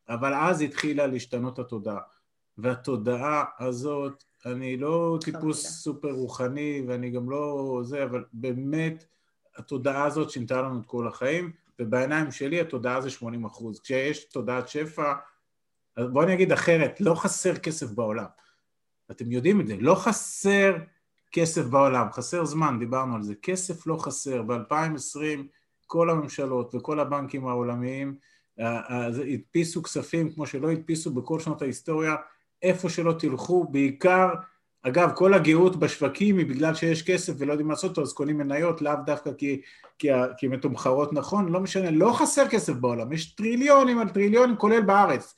אבל אז התחילה להשתנות התודעה. והתודעה הזאת, אני לא טיפוס סופר רוחני, ואני גם לא זה, אבל באמת, התודעה הזאת שינתה לנו את כל החיים, ובעיניים שלי התודעה זה 80 אחוז. כשיש תודעת שפע, בואו אני אגיד אחרת, לא חסר כסף בעולם. אתם יודעים את זה, לא חסר כסף בעולם, חסר זמן, דיברנו על זה. כסף לא חסר. ב-2020 כל הממשלות וכל הבנקים העולמיים הדפיסו כספים כמו שלא הדפיסו בכל שנות ההיסטוריה, איפה שלא תלכו, בעיקר, אגב, כל הגאות בשווקים היא בגלל שיש כסף ולא יודעים לעשות אותו, אז קונים מניות, לאו דווקא כי, כי, כי מתומחרות נכון, לא משנה, לא חסר כסף בעולם, יש טריליונים על טריליונים, כולל בארץ.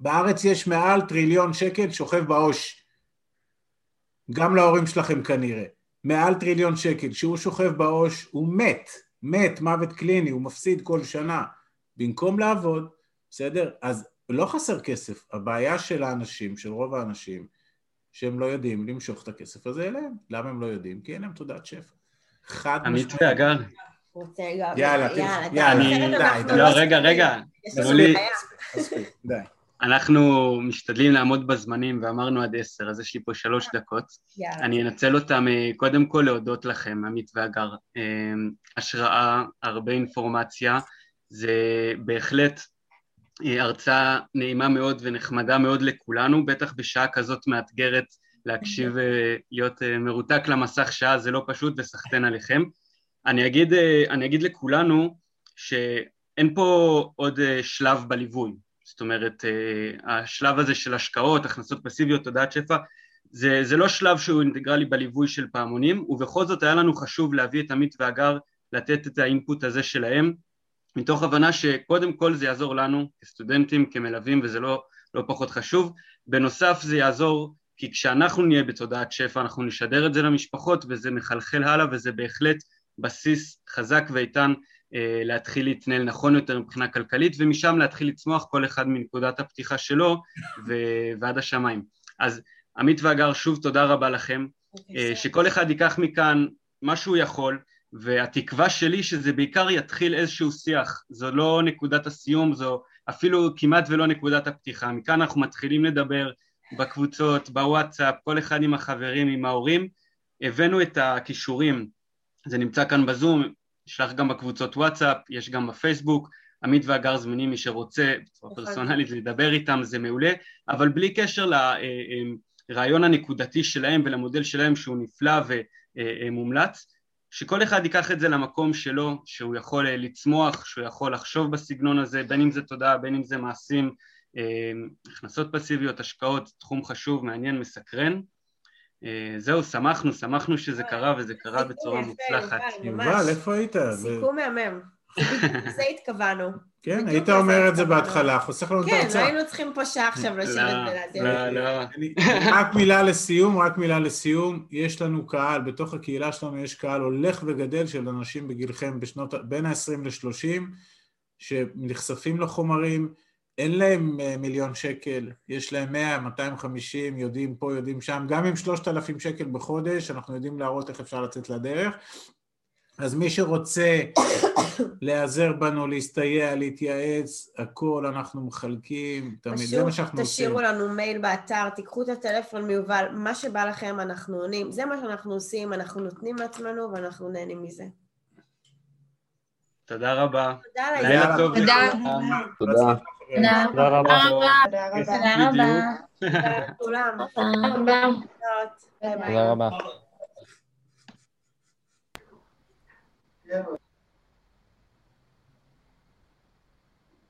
בארץ יש מעל טריליון שקל שוכב בעו"ש. גם להורים שלכם כנראה. מעל טריליון שקל. כשהוא שוכב בעו"ש, הוא מת. מת, מוות קליני, הוא מפסיד כל שנה. במקום לעבוד, בסדר? אז לא חסר כסף. הבעיה של האנשים, של רוב האנשים, שהם לא יודעים למשוך את הכסף הזה אליהם. למה הם לא יודעים? כי אין להם תודעת שפע. חד עמית ואגר. יאללה, יאללה, יאללה, אני- די, די. לא, רגע, רגע. די. אנחנו משתדלים לעמוד בזמנים ואמרנו עד עשר, אז יש לי פה שלוש דקות. יאללה. אני אנצל אותם אה, קודם כל להודות לכם, עמית והגר. אה, השראה, הרבה אינפורמציה, זה בהחלט אה, הרצאה נעימה מאוד ונחמדה מאוד לכולנו, בטח בשעה כזאת מאתגרת להקשיב, להיות מרותק למסך שעה זה לא פשוט וסחטיין עליכם. אני אגיד, אני אגיד לכולנו שאין פה עוד שלב בליווי, זאת אומרת, השלב הזה של השקעות, הכנסות פסיביות, תודעת שפע, זה, זה לא שלב שהוא אינטגרלי בליווי של פעמונים, ובכל זאת היה לנו חשוב להביא את עמית והגר לתת את האינפוט הזה שלהם, מתוך הבנה שקודם כל זה יעזור לנו כסטודנטים, כמלווים, וזה לא, לא פחות חשוב. בנוסף זה יעזור כי כשאנחנו נהיה בתודעת שפע אנחנו נשדר את זה למשפחות וזה מחלחל הלאה וזה בהחלט בסיס חזק ואיתן אה, להתחיל להתנהל נכון יותר מבחינה כלכלית ומשם להתחיל לצמוח כל אחד מנקודת הפתיחה שלו ועד השמיים. אז עמית והגר שוב תודה רבה לכם, אוקיי, אה, שכל אחד ייקח מכאן מה שהוא יכול והתקווה שלי שזה בעיקר יתחיל איזשהו שיח, זו לא נקודת הסיום, זו אפילו כמעט ולא נקודת הפתיחה, מכאן אנחנו מתחילים לדבר בקבוצות, בוואטסאפ, כל אחד עם החברים, עם ההורים, הבאנו את הכישורים, זה נמצא כאן בזום, נשלח גם בקבוצות וואטסאפ, יש גם בפייסבוק, עמית והגר זמינים מי שרוצה בצורה נכון. פרסונלית לדבר איתם זה מעולה, אבל בלי קשר לרעיון הנקודתי שלהם ולמודל שלהם שהוא נפלא ומומלץ, שכל אחד ייקח את זה למקום שלו, שהוא יכול לצמוח, שהוא יכול לחשוב בסגנון הזה, בין אם זה תודעה, בין אם זה מעשים, הכנסות פסיביות, השקעות, תחום חשוב, מעניין, מסקרן. זהו, שמחנו, שמחנו שזה קרה וזה קרה בצורה מוצלחת. יובל, איפה היית? סיכום מהמם. לזה התכוונו. כן, היית אומר את זה בהתחלה, חוסך לנו את ההרצאה. כן, לא היינו צריכים פה שעה עכשיו לשבת ולהזין. לא, לא. רק מילה לסיום, רק מילה לסיום. יש לנו קהל, בתוך הקהילה שלנו יש קהל הולך וגדל של אנשים בגילכם בשנות, בין ה-20 ל-30, שנחשפים לחומרים, אין להם אה, מיליון שקל, יש להם 100, 250, יודעים פה, יודעים שם, גם עם 3,000 שקל בחודש, אנחנו יודעים להראות איך אפשר לצאת לדרך. אז מי שרוצה להיעזר בנו, להסתייע, להתייעץ, הכל אנחנו מחלקים, תמיד, זה מה שאנחנו עושים. תשאירו לנו מייל באתר, תיקחו את הטלפון מיובל, מה שבא לכם אנחנו עונים, זה מה שאנחנו עושים, אנחנו נותנים לעצמנו ואנחנו נהנים מזה. תודה רבה. תודה לילה טוב. תודה. תודה. תודה רבה. תודה רבה. תודה לכולם. תודה רבה. Yeah.